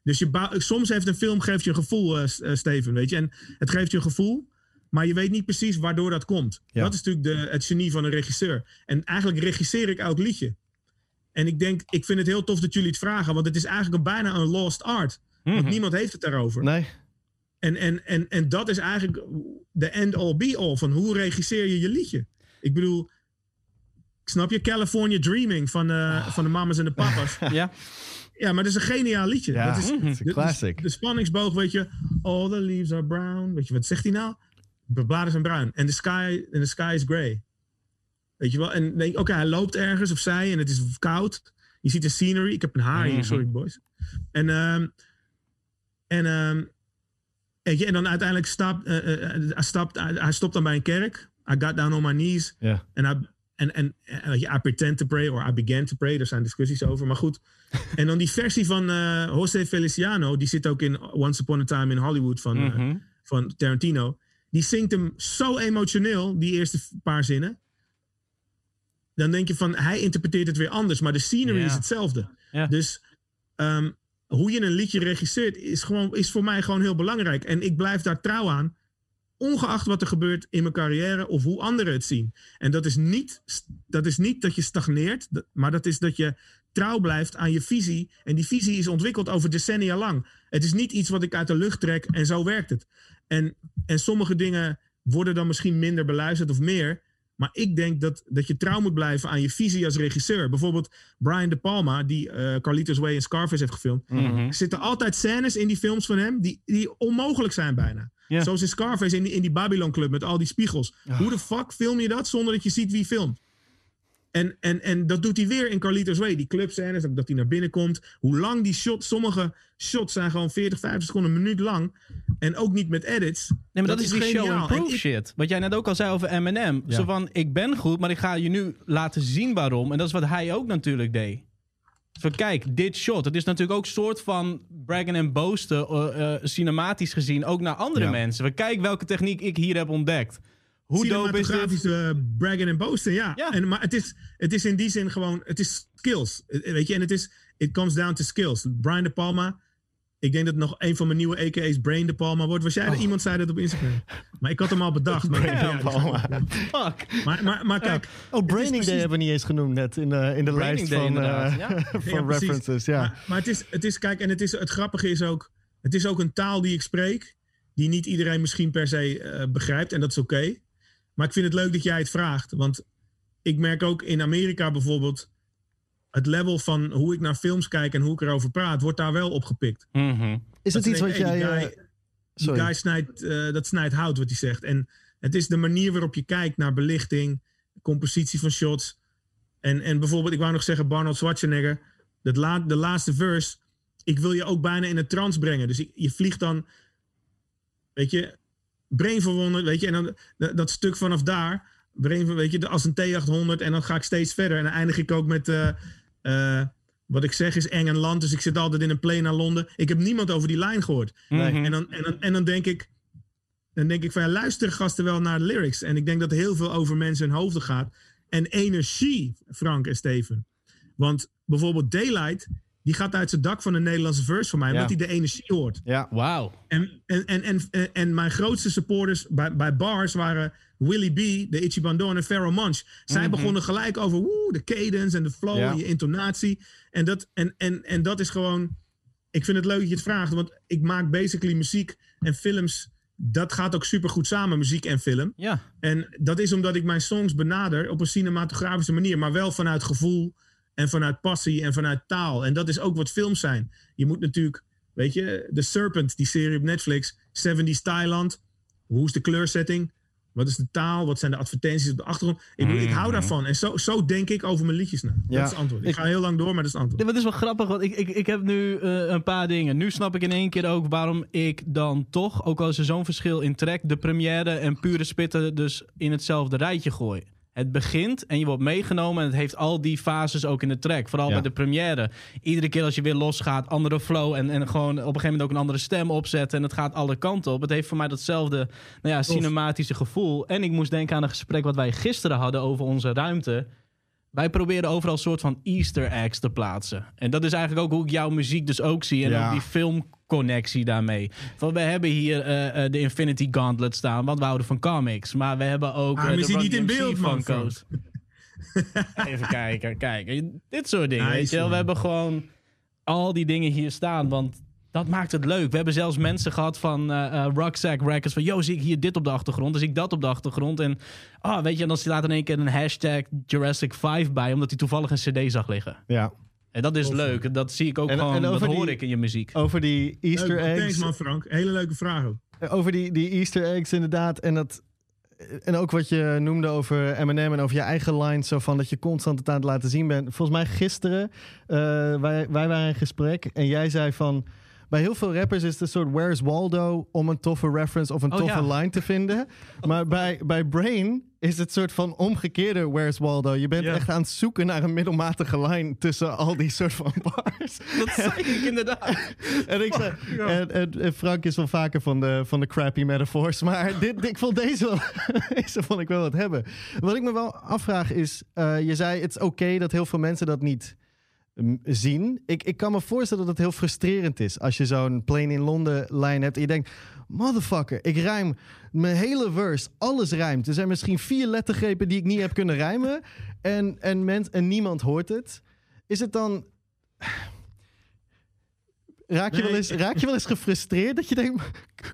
Dus je soms heeft een film geeft je een gevoel, eh, eh, Steven, weet je. En het geeft je een gevoel. Maar je weet niet precies waardoor dat komt. Ja. Dat is natuurlijk de, het genie van een regisseur. En eigenlijk regisseer ik elk liedje. En ik denk, ik vind het heel tof dat jullie het vragen. Want het is eigenlijk een, bijna een lost art. Want Mhm. niemand heeft het daarover. Nee. En, en, en, en dat is eigenlijk de end-all be-all van hoe regisseer je je liedje. Ik bedoel, snap je? California Dreaming van, eh, van de mamas en de papas. *laughs* Ja. Ja, maar dat is een geniaal liedje. Ja, dat is, het is een classic. De, de spanningsboog, weet je. All the leaves are brown. Weet je, wat zegt hij nou? De bladeren zijn bruin. En the sky, and the sky is grey. Weet je wel? En denk oké, hij loopt ergens of zij en het is koud. Je ziet de scenery. Ik heb een haar hier, Mhm. sorry boys. En, ehm, en, ehm, en dan uiteindelijk stapt, eh, eh, hij, stapt, hij, hij stopt dan bij een kerk. I got down on my knees. Ja. En I, en, en, je, I pretend to pray or I began to pray. Er zijn discussies over, maar goed. *laughs* en dan die versie van eh, José Feliciano, die zit ook in Once Upon a Time in Hollywood van, Mhm. van Tarantino. Die zingt hem zo emotioneel, die eerste paar zinnen. Dan denk je van, hij interpreteert het weer anders, maar de scenery is hetzelfde. Dus ehm, hoe je een liedje regisseert is, gewoon, is voor mij gewoon heel belangrijk. En ik blijf daar trouw aan, ongeacht wat er gebeurt in mijn carrière of hoe anderen het zien. En dat is niet dat, is niet dat je stagneert, maar dat is dat je trouw blijft aan je visie. En die visie is ontwikkeld over decennia lang. Het is niet iets wat ik uit de lucht trek en zo werkt het. En, en sommige dingen worden dan misschien minder beluisterd of meer. Maar ik denk dat, dat je trouw moet blijven aan je visie als regisseur. Bijvoorbeeld Brian De Palma, die eh, Carlitos Way en Scarface heeft gefilmd. Mhm. Er zitten altijd scènes in die films van hem die, die onmogelijk zijn bijna. Ja. Zoals in Scarface in die, in die Babylon Club met al die spiegels. Hoe de fuck film je dat zonder dat je ziet wie filmt? En, en, en dat doet hij weer in Carlitos Way. Die clubscènes, dat- dat hij naar binnen komt. Hoe lang die shots, sommige shots zijn gewoon 40, 50 seconden, een minuut lang. En ook niet met edits. Nee, maar dat, is die show and ik- shit. Wat jij net ook al zei over Eminem. Ja. Zo van, ik ben goed, maar ik ga je nu laten zien waarom. En dat is wat hij ook natuurlijk deed. Van kijk, dit shot. Het is natuurlijk ook soort van braggen en boasten, eh, eh, cinematisch gezien, ook naar andere Ja. mensen. Van kijk welke techniek ik hier heb ontdekt. Hoe dope is dit? Cinematografische braggen en boasten, ja. Ja. En, maar het is, het is in die zin gewoon, het is skills. Weet je, en het is, it comes down to skills. Brian De Palma, ik denk dat nog een van mijn nieuwe AKA's Brain De Palma wordt. Was jij er? Iemand zei dat op Instagram. Maar ik had hem al bedacht. Maar, Brain De ja, Palma. *laughs* Fuck. maar, maar, maar kijk, Oh, Braining precies- Day hebben we niet eens genoemd net in de, in de Braining lijst Day, van, eh, ja. *laughs* van references. Ja. Maar, maar het is, het is, kijk, en het, is, het grappige is ook, het is ook een taal die ik spreek, die niet iedereen misschien per se eh, begrijpt, en dat is oké. Maar ik vind het leuk dat jij het vraagt, want ik merk ook in Amerika bijvoorbeeld, het level van hoe ik naar films kijk en hoe ik erover praat, wordt daar wel opgepikt. Mhm. Is Dat iets wat jij... hey, die eh, guy, die sorry. guy snijdt, eh, dat snijdt hout wat hij zegt. En het is de manier waarop je kijkt naar belichting, compositie van shots. En, en bijvoorbeeld, ik wou nog zeggen, Arnold Schwarzenegger, dat la, de laatste verse, ik wil je ook bijna in een trance brengen. Dus ik- je vliegt dan, weet je, brain verwonderd, weet je, en dan dat, dat stuk vanaf daar, brain, weet je, als een T800 en dan ga ik steeds verder. En dan eindig ik ook met, eh, eh, wat ik zeg is eng en land, dus ik zit altijd in een plane naar Londen. Ik heb niemand over die lijn gehoord. Nee. Mhm. En dan, en dan, en dan denk ik, dan denk ik van ja, luisteren gasten wel naar de lyrics. En ik denk dat er heel veel over mensen hun hoofden gaat. En energie, Frank en Steven. Want bijvoorbeeld Daylight, die gaat uit zijn dak van een Nederlandse verse voor mij, omdat hij de energie hoort. Ja. Wauw. En, en, en, en, en, mijn grootste supporters bij, bij bars waren Willie B, de Itchy Bandon en Pharaoh Munch. Zij Mhm. begonnen gelijk over woe, de cadence en de flow en je intonatie. En dat, en, en, en dat is gewoon... Ik vind het leuk dat je het vraagt, want ik maak basically muziek en films. Dat gaat ook super goed samen, muziek en film. Ja. En dat is omdat ik mijn songs benader op een cinematografische manier, maar wel vanuit gevoel en vanuit passie en vanuit taal. En dat is ook wat films zijn. Je moet natuurlijk, weet je, The Serpent, die serie op Netflix, 70s Thailand. Hoe is de kleursetting? Wat is de taal? Wat zijn de advertenties op de achtergrond? Ik, bedoel, ik hou daarvan. En zo, zo denk ik over mijn liedjes na. Ja. Dat is het antwoord. Ik, Ik- ga heel lang door, maar dat is het antwoord. Het is wel grappig, want ik, ik, ik heb nu eh, een paar dingen. Nu snap ik in één keer ook waarom ik dan toch, ook al is er zo'n verschil in track, de première en pure spitten dus in hetzelfde rijtje gooi. Het begint en je wordt meegenomen en het heeft al die fases ook in de track. Vooral Ja. bij de première. Iedere keer als je weer losgaat, andere flow en, en gewoon op een gegeven moment ook een andere stem opzetten. En het gaat alle kanten op. Het heeft voor mij datzelfde nou ja, cinematische gevoel. En ik moest denken aan een gesprek wat wij gisteren hadden over onze ruimte. Wij proberen overal een soort van easter eggs te plaatsen. En dat is eigenlijk ook hoe ik jouw muziek dus ook zie. En Ja. ook die filmconnectie daarmee. Van, we hebben hier eh, eh, de Infinity Gauntlet staan, want we houden van comics. Maar we hebben ook Ah, de Run niet in beeld, man. *laughs* Even kijken, kijken. Dit soort dingen, Nice, weet je wel. We hebben gewoon al die dingen hier staan, want dat maakt het leuk. We hebben zelfs mensen gehad van eh eh, Rucksack Records. Van, yo, zie ik hier dit op de achtergrond? Dan zie ik dat op de achtergrond. En ah, weet je, en dan staat in één keer een hashtag Jurassic 5 bij, omdat hij toevallig een cd zag liggen. Ja. En dat is Tof, leuk. Dat zie ik ook En- gewoon, en dat hoor die- ik in je muziek. Over die Easter Leuk, eggs. Thanks man Frank. Hele leuke vraag ook. Over die, die Easter eggs inderdaad. En, dat, en ook wat je noemde over Eminem en over je eigen lines. Zo van dat je constant het aan het laten zien bent. Volgens mij gisteren, eh, wij, wij waren in gesprek. En jij zei van... Bij heel veel rappers is het een soort Where's Waldo... om een toffe reference of een Oh, toffe ja. line te vinden. *laughs* Maar bij, bij Brain is het soort van omgekeerde Where's Waldo. Je bent echt aan het zoeken naar een middelmatige line... tussen al die soort van bars. Dat zei ik inderdaad. *laughs* En, ik zei, en, en, en Frank is wel vaker van de, van de crappy metaphors. Maar *laughs* dit, ik vond deze, wel, deze vond ik wel wat hebben. Wat ik me wel afvraag is... eh, je zei het is oké dat heel veel mensen dat niet zien. Ik, ik kan me voorstellen dat het heel frustrerend is... als je zo'n Plane in Londen lijn hebt en je denkt... Motherfucker, ik rijm mijn hele verse. Alles rijmt. Er zijn misschien vier lettergrepen die ik niet heb kunnen rijmen. En, en, en niemand hoort het. Is het dan... Raak je, Nee, wel eens, raak je wel eens gefrustreerd dat je denkt...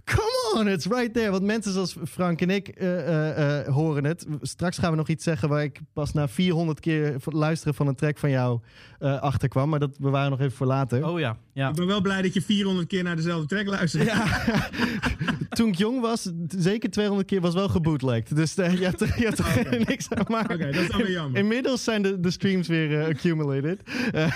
Come on, it's right there. Want mensen zoals Frank en ik eh, eh, eh, horen het. Straks gaan we nog iets zeggen waar ik pas na 400 keer luisteren van een track van jou eh achterkwam. Maar dat bewaren we nog even voor later. Oh ja, ja. Ik ben wel blij dat je 400 keer naar dezelfde track luistert. Ja, *laughs* toen ik jong was, zeker 200 keer was wel gebootlegged. Dus eh, je er, je hebt er *laughs* niks aan maken. Oké, dat is dan weer jammer. Inmiddels zijn de, de streams weer eh, accumulated. Eh,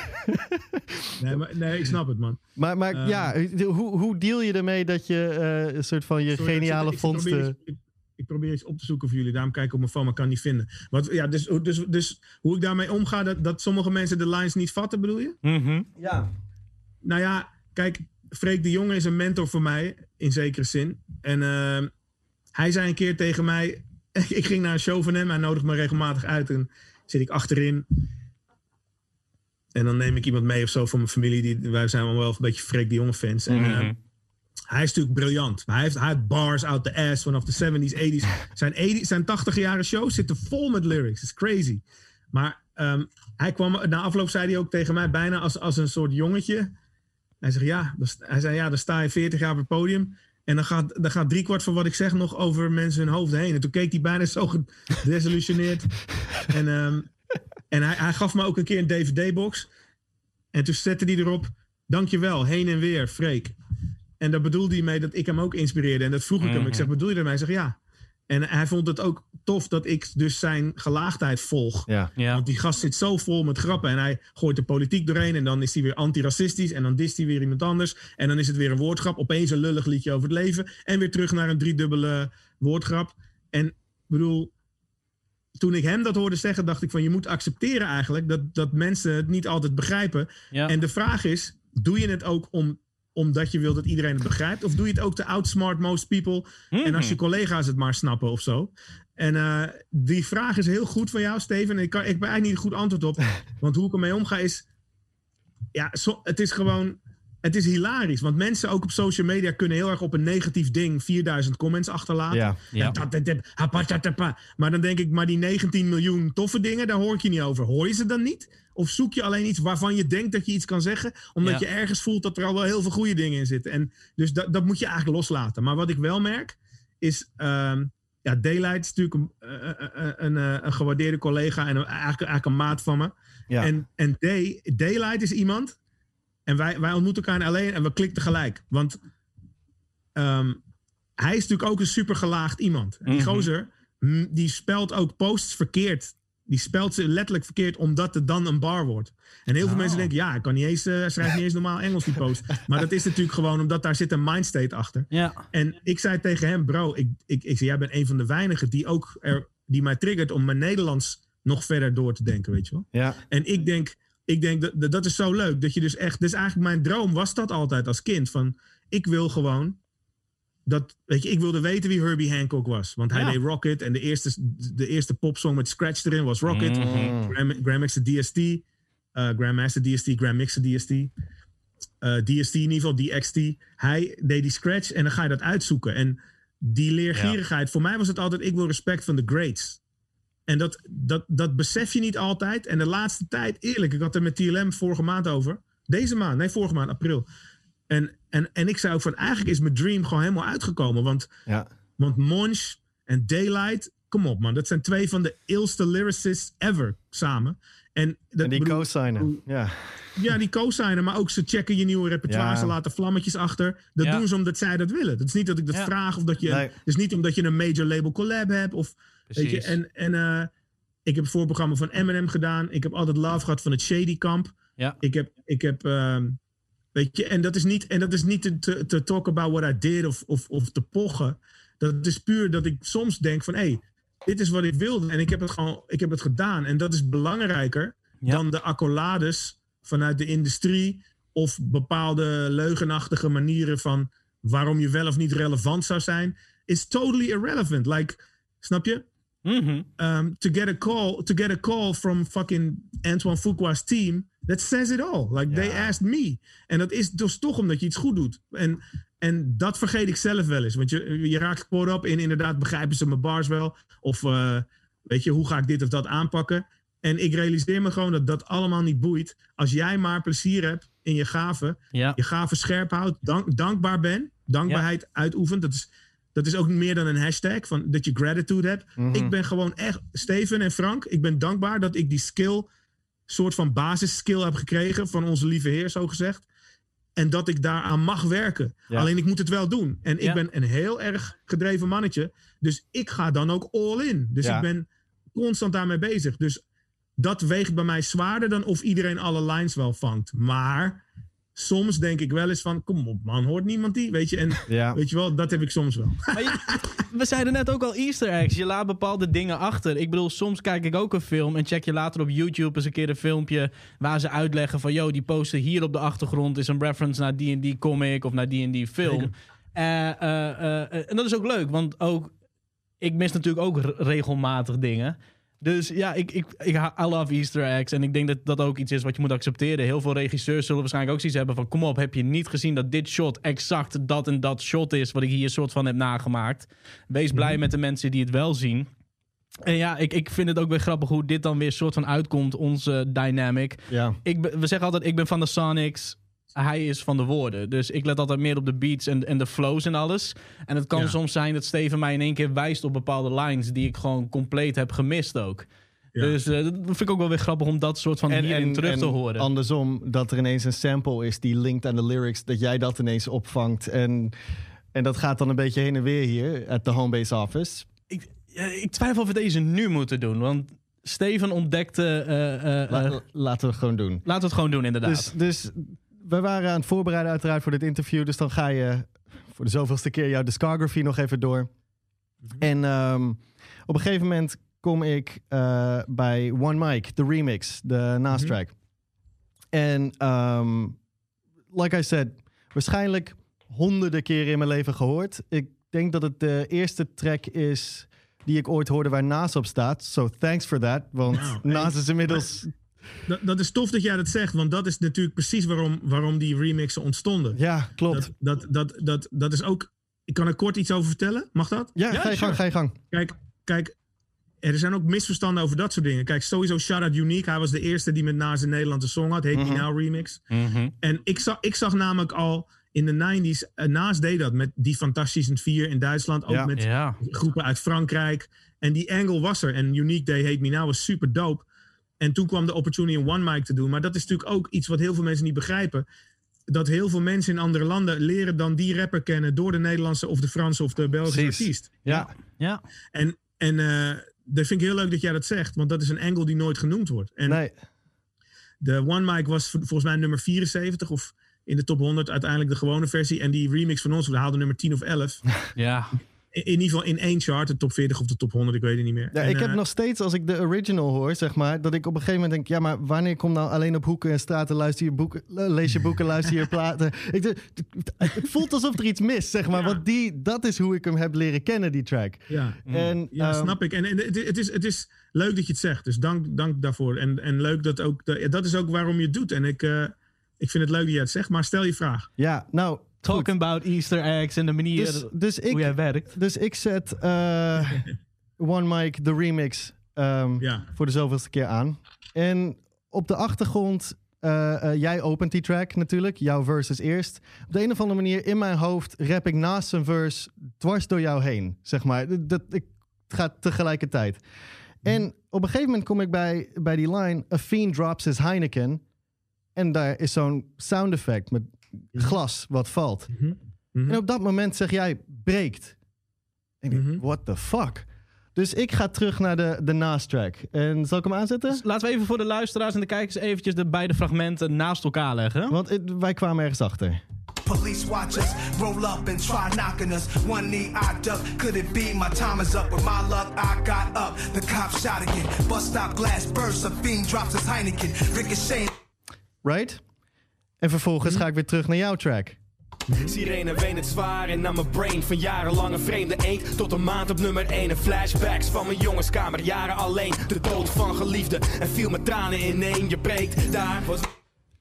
Nee, maar, nee, ik snap het man. maar maar ja, hoe, hoe deal je ermee dat je eh, een soort van je Sorry, geniale ik, zit- ik, probeer vondsten... iets, ik, ik probeer iets op te zoeken voor jullie. Daarom kijk ik op mijn phone, maar kan niet vinden. Wat, ja, dus, dus, dus hoe ik daarmee omga, dat, dat sommige mensen de lines niet vatten, bedoel je? Mhm. Ja. Nou ja, kijk, Freek de Jonge is een mentor voor mij, in zekere zin. En ehm, hij zei een keer tegen mij... *laughs* ik ging naar een show van hem, hij nodigt me regelmatig uit. En zit ik achterin. En dan neem ik iemand mee of zo van mijn familie. Die, wij zijn allemaal wel een beetje Freek de Jonge fans. En, Mhm. ehm, hij is natuurlijk briljant. Maar hij heeft, hij heeft bars out the ass vanaf de 70s, 80s. *laughs* Zijn, 80, zijn 80 jaren shows zitten vol met lyrics. Dat is crazy. Maar ehm, hij kwam, na afloop zei hij ook tegen mij bijna als, als een soort jongetje. Hij zegt ja, hij zei ja, dan sta je 40 jaar op het podium. En dan gaat, dan gaat driekwart van wat ik zeg nog over mensen hun hoofd heen. En toen keek hij bijna zo gedesillusioneerd. *laughs* en ehm, en hij, hij gaf me ook een keer een DVD-box. En toen zette hij erop: Dankjewel, heen en weer, Freek. En daar bedoelde hij mee dat ik hem ook inspireerde. En dat vroeg ik hem. Ik zeg: Bedoel je ermee? Hij zegt ja. En hij vond het ook tof dat ik dus zijn gelaagdheid volg. Ja. Ja. Want die gast zit zo vol met grappen. En hij gooit de politiek doorheen. En dan is hij weer antiracistisch. En dan dist hij weer iemand anders. En dan is het weer een woordgrap. Opeens een lullig liedje over het leven. En weer terug naar een driedubbele woordgrap. En ik bedoel, toen ik hem dat hoorde zeggen, dacht ik van je moet accepteren eigenlijk dat, dat mensen het niet altijd begrijpen. Ja. En de vraag is, doe je het ook om, omdat je wil dat iedereen het begrijpt? Of doe je het ook te outsmart most people? En als je collega's het maar snappen of zo? En eh, die vraag is heel goed van jou, Steven. En ik, kan, ik ben eigenlijk niet een goed antwoord op. *laughs* Want hoe ik ermee omga is... Ja, het is gewoon... Het is hilarisch. Want mensen ook op social media kunnen heel erg op een negatief ding 4000 comments achterlaten. Ja. Ja. Maar dan denk ik, maar die 19 miljoen toffe dingen, daar hoor ik je niet over. Hoor je ze dan niet? Of zoek je alleen iets waarvan je denkt dat je iets kan zeggen, omdat Ja. je ergens voelt dat er al wel heel veel goede dingen in zitten. En dus dat, dat moet je eigenlijk loslaten. Maar wat ik wel merk, is. ehm, ja, Daylight is natuurlijk een, eh, eh, eh, een, eh, een gewaardeerde collega en een, eigenlijk, eigenlijk een maat van me. Ja. En, en Day, Daylight is iemand. En wij, wij ontmoeten elkaar alleen en we klikten gelijk. Want ehm, hij is natuurlijk ook een super gelaagd iemand. Die Mhm. gozer, die spelt ook posts verkeerd. Die spelt ze letterlijk verkeerd omdat het dan een bar wordt. En heel veel Oh. mensen denken, ja, ik kan niet eens, hij schrijft niet eens normaal Engels die post. *laughs* Maar dat is natuurlijk gewoon omdat daar zit een mindstate achter. Ja. En ik zei tegen hem, bro, ik, ik, ik zei, jij bent een van de weinigen die ook er, die mij triggert om mijn Nederlands nog verder door te denken, weet je wel. Ja. En ik denk, ik denk dat, dat, dat is zo leuk. Dat je dus echt, dus eigenlijk mijn droom was dat altijd als kind. Van, ik wil gewoon dat, weet je, ik wilde weten wie Herbie Hancock was. Want hij Ja. deed Rocket en de eerste, de eerste popsong met Scratch erin was Rocket. Grand, Grandmaster DST, eh, Grandmaster DST, Grandmixer DST. eh, DST in ieder geval, DXT. Hij deed die scratch en dan ga je dat uitzoeken. En die leergierigheid, voor mij was het altijd, ik wil respect van de greats. En dat, dat, dat besef je niet altijd. En de laatste tijd, eerlijk, ik had er met TLM vorige maand over. Deze maand, nee, vorige maand, april. En, en, en ik zei ook van, eigenlijk is mijn dream gewoon helemaal uitgekomen. Want Ja. want Monch en Daylight, kom op man. Dat zijn twee van de ilste lyricists ever samen. En, dat En die bedoel- co-signen. Ja. Ja, die co-signen, maar ook ze checken je nieuwe repertoire. Ja. Ze laten vlammetjes achter. Dat Ja. doen ze omdat zij dat willen. Het is niet dat ik dat Ja. vraag of dat je... Nee. Het is niet omdat je een major label collab hebt of... Weet je, en en eh, ik heb het voorprogramma van Eminem gedaan. Ik heb altijd love gehad van het Shady Kamp. Ja. Ik heb... Ik heb ehm, weet je, en dat is niet, en dat is niet te, talk about what I did of, of, of te pochen. Dat is puur dat ik soms denk van... hé, hey, dit is wat ik wilde en ik heb het gewoon ik heb het gedaan. En dat is belangrijker Ja. dan de accolades vanuit de industrie... of bepaalde leugenachtige manieren van... waarom je wel of niet relevant zou zijn... is totally irrelevant. Like, snap je? Mhm. um, to get a call to get a call from fucking Antoine Fuqua's team that says it all. Like they asked me. En dat is dus toch omdat je iets goed doet. En en dat vergeet ik zelf wel eens. Want je, je raakt caught up in inderdaad begrijpen ze mijn bars wel? Of eh, weet je hoe ga ik dit of dat aanpakken? En ik realiseer me gewoon dat dat allemaal niet boeit. Als jij maar plezier hebt in je gaven Ja. je gaven scherp houdt, dank, dankbaar ben, dankbaarheid uitoefent. Dat is, dat is ook meer dan een hashtag, van, dat je gratitude hebt. Ik ben gewoon echt, Steven en Frank, ik ben dankbaar dat ik die skill, soort van basisskill heb gekregen van onze lieve heer, zo gezegd. En dat ik daaraan mag werken. Ja. Alleen ik moet het wel doen. En ik Ja. ben een heel erg gedreven mannetje. Dus ik ga dan ook all in. Dus Ja. ik ben constant daarmee bezig. Dus dat weegt bij mij zwaarder dan of iedereen alle lines wel vangt. Maar soms denk ik wel eens van, kom op man, hoort niemand die? Weet je, en *laughs* Ja. weet je wel, dat heb ik soms wel. Maar je- *laughs* we zeiden net ook al Easter eggs. Je laat bepaalde dingen achter. Ik bedoel, soms kijk ik ook een film en check je later op YouTube eens een keer een filmpje waar ze uitleggen van, yo, die poster hier op de achtergrond is een reference naar die en die comic of naar die en die film. Eh, eh, eh, en dat is ook leuk, want ook ik mis natuurlijk ook regelmatig dingen. Dus ja, ik, ik, ik I love Easter eggs. En ik denk dat dat ook iets is wat je moet accepteren. Heel veel regisseurs zullen waarschijnlijk ook zoiets hebben van... kom op, heb je niet gezien dat dit shot exact dat en dat shot is... wat ik hier soort van heb nagemaakt. Wees blij met de mensen die het wel zien. En ja, ik, ik vind het ook weer grappig hoe dit dan weer soort van uitkomt, onze dynamic. Ja. Ik we zeggen altijd, ik ben van de Sonics. Hij is van de woorden. Dus ik let altijd meer op de beats en, en de flows en alles. En het kan Ja. soms zijn dat Steven mij in één keer wijst op bepaalde lines... die ik gewoon compleet heb gemist ook. Ja. Dus eh, dat vind ik ook wel weer grappig om dat soort van hierin terug te horen. andersom, dat er ineens een sample is die linkt aan de lyrics, dat jij dat ineens opvangt. En, en dat gaat dan een beetje heen en weer hier, at the homebase office. ik, ja, ik twijfel of we deze nu moeten doen. Want Steven ontdekte... eh, eh, eh, La- laten we het gewoon doen. laten we het gewoon doen, inderdaad. Dus, dus we waren aan het voorbereiden uiteraard voor dit interview. Dus dan ga je voor de zoveelste keer jouw discography nog even door. En ehm, op een gegeven moment kom ik eh, bij One Mic, de remix, de naastrack. En ehm, like I said, waarschijnlijk honderden keren in mijn leven gehoord. Ik denk dat het de eerste track is die ik ooit hoorde waar Naas op staat. So thanks for that. Want Nou, Naas hey, is inmiddels... Dat, dat is tof dat jij dat zegt, want dat is natuurlijk precies waarom, waarom die remixen ontstonden. Ja, klopt. Dat, dat, dat, dat, dat is ook. Ik kan er kort iets over vertellen. Mag dat? Ja, Ja, ga je sure. gang, ga je gang. Kijk, kijk, er zijn ook misverstanden over dat soort dingen. Kijk, sowieso Shout Out Unique. Hij was de eerste die met Naast in Nederland een song had. Heet. Me Now Remix. Mhm. En ik zag, ik zag namelijk al in de 90s. Uh, Naast deed dat met die Fantastische 4 in Duitsland. Ook Ja. met Ja. groepen uit Frankrijk. En die angle was er. En Unique Day Hate Me Now was super dope. En toen kwam de opportunity om One Mic te doen. Maar dat is natuurlijk ook iets wat heel veel mensen niet begrijpen. Dat heel veel mensen in andere landen leren dan die rapper kennen... door de Nederlandse of de Franse of de Belgische Precies. artiest. Ja, Ja. En, en eh, dat vind ik heel leuk dat jij dat zegt. Want dat is een angle die nooit genoemd wordt. En nee. de One Mic was vol- volgens mij nummer 74 of in de top 100 uiteindelijk de gewone versie. En die remix van ons, we haalden nummer 10 of 11. Ja. *laughs* in ieder geval in één chart, de top 40 of de top 100, ik weet het niet meer. Ja, En, ik heb eh, nog steeds, als ik de original hoor, zeg maar, dat ik op een gegeven moment denk, ja, maar wanneer komt nou alleen op hoeken en straten, luister je boeken, lees je boeken, luister je *laughs* platen. Ik, het voelt alsof er iets mis, zeg maar, Ja. want die, dat is hoe ik hem heb leren kennen, die track. Ja, En, ja ehm, snap ik. En, en het, het is, het is leuk dat je het zegt, dus dank, dank daarvoor. En, en leuk dat ook, dat is ook waarom je het doet. En ik, eh, ik vind het leuk dat je het zegt, maar stel je vraag. Ja, nou, Talking about Easter eggs en de manier dus, dus, hoe jij ik, werkt. dus ik zet eh, *laughs* One Mic, de remix, ehm, Ja, voor de zoveelste keer aan. En op de achtergrond, eh, eh, jij opent die track natuurlijk. Jouw verse is eerst. Op de een of andere manier in mijn hoofd rap ik naast een verse dwars door jou heen. Zeg maar. Dat, dat, ik, het gaat tegelijkertijd. En op een gegeven moment kom ik bij, bij die line... A fiend drops his Heineken. En daar is zo'n sound effect met glas wat valt. Mhm. En op dat moment zeg jij, breekt. En ik denk, Mhm. what the fuck? Dus ik ga terug naar de, de naast track. En zal ik hem aanzetten? Dus laten we even voor de luisteraars en de kijkers eventjes de beide fragmenten naast elkaar leggen. Want het- wij kwamen ergens achter. Police watch us, roll up and try knocking us. One knee I duck, could it be my time is up? With my luck, I got up. The cop shot again. Bus stop glass bursts, a fiend drops his Heineken. Ricochet. Right? En vervolgens ga ik weer terug naar jouw track. Sirene ween het zwaar en naar mijn brain Van jarenlange vreemde eend tot een maand op nummer 1 En flashbacks van mijn jongenskamer, jaren alleen De dood van geliefde en viel met tranen ineen Je preekt, daar was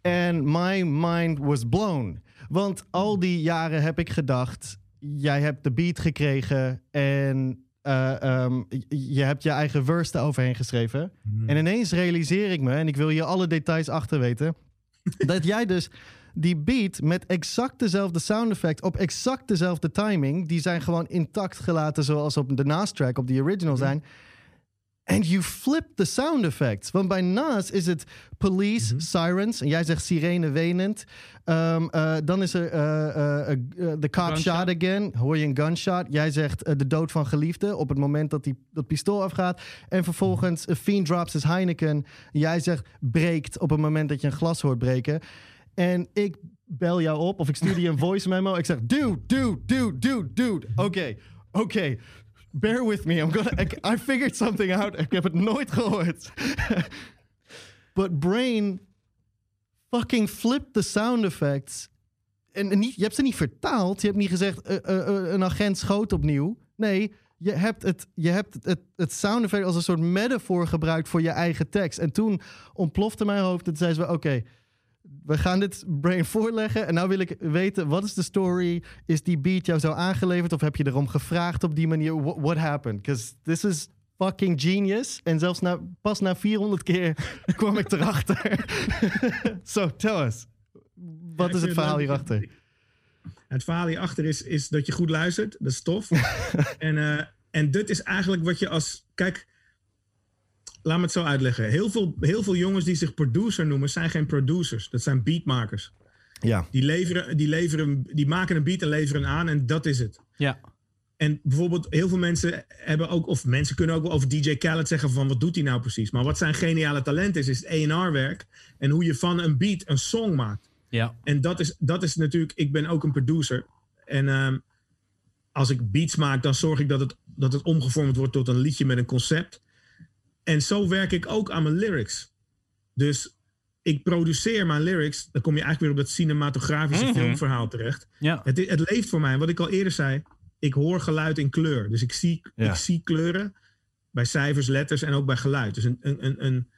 En my mind was blown. Want al die jaren heb ik gedacht... jij hebt de beat gekregen en eh, ehm, j- je hebt je eigen verse eroverheen geschreven. En ineens realiseer ik me, en ik wil hier alle details achter weten... *laughs* dat jij dus die beat met exact dezelfde sound effect... op exact dezelfde timing... die zijn gewoon intact gelaten zoals op de Nas track, op die original zijn... And you flip the sound effects. Want bij Nas is het police, sirens. En jij zegt sirene wenend. Ehm, eh, dan is er eh, eh, eh, the cop Gunshot. shot again. Hoor je een gunshot. Jij zegt de dood van geliefde. Op het moment dat die, dat pistool afgaat. En vervolgens a fiend drops his Heineken. Jij zegt breekt op het moment dat je een glas hoort breken. En ik bel jou op of ik stuur je een *laughs* voice memo. Ik zeg dude, dude, dude, dude, dude. Oké, oké. Bear with me. I'm gonna, ik- I figured something out. Ik heb het nooit gehoord. *laughs* But Brain fucking flipped the sound effects. En, je hebt ze niet vertaald. Je hebt niet gezegd eh, eh, eh, een agent schoot opnieuw. Nee, je hebt, het, je hebt het, het sound effect als een soort metafoor gebruikt voor je eigen tekst. En toen ontplofte mijn hoofd. En zei ze: Oké, we gaan dit brain voorleggen. En nou wil ik weten, wat is de story? Is die beat jou zo aangeleverd? Of heb je erom gevraagd op die manier? What, what happened? Because this is fucking genius. En zelfs na, pas na 400 keer *laughs* kwam ik erachter. *laughs* so, tell us. Wat is het verhaal hierachter? Het verhaal hierachter is, is dat je goed luistert. Dat is tof. *laughs* en, eh, en dit is eigenlijk wat je als... Kijk, laat me het zo uitleggen. Heel veel, heel veel jongens die zich producer noemen, zijn geen producers. Dat zijn beatmakers. Ja. Die, leveren, die, leveren, die maken een beat en leveren aan en dat is het. Ja. En bijvoorbeeld, heel veel mensen hebben ook, of mensen kunnen ook wel over DJ Khaled zeggen van wat doet hij nou precies. Maar wat zijn geniale talent is, is het A&R-werk en hoe je van een beat een song maakt. Ja. En dat is, dat is natuurlijk, ik ben ook een producer. En ehm, als ik beats maak, dan zorg ik dat het, dat het omgevormd wordt tot een liedje met een concept. En zo werk ik ook aan mijn lyrics. Dus ik produceer mijn lyrics. Dan kom je eigenlijk weer op dat cinematografische filmverhaal terecht. Ja. Het, het leeft voor mij. Wat ik al eerder zei, ik hoor geluid in kleur. Dus ik zie, Ja. ik zie kleuren bij cijfers, letters en ook bij geluid. Dus een, een, een, een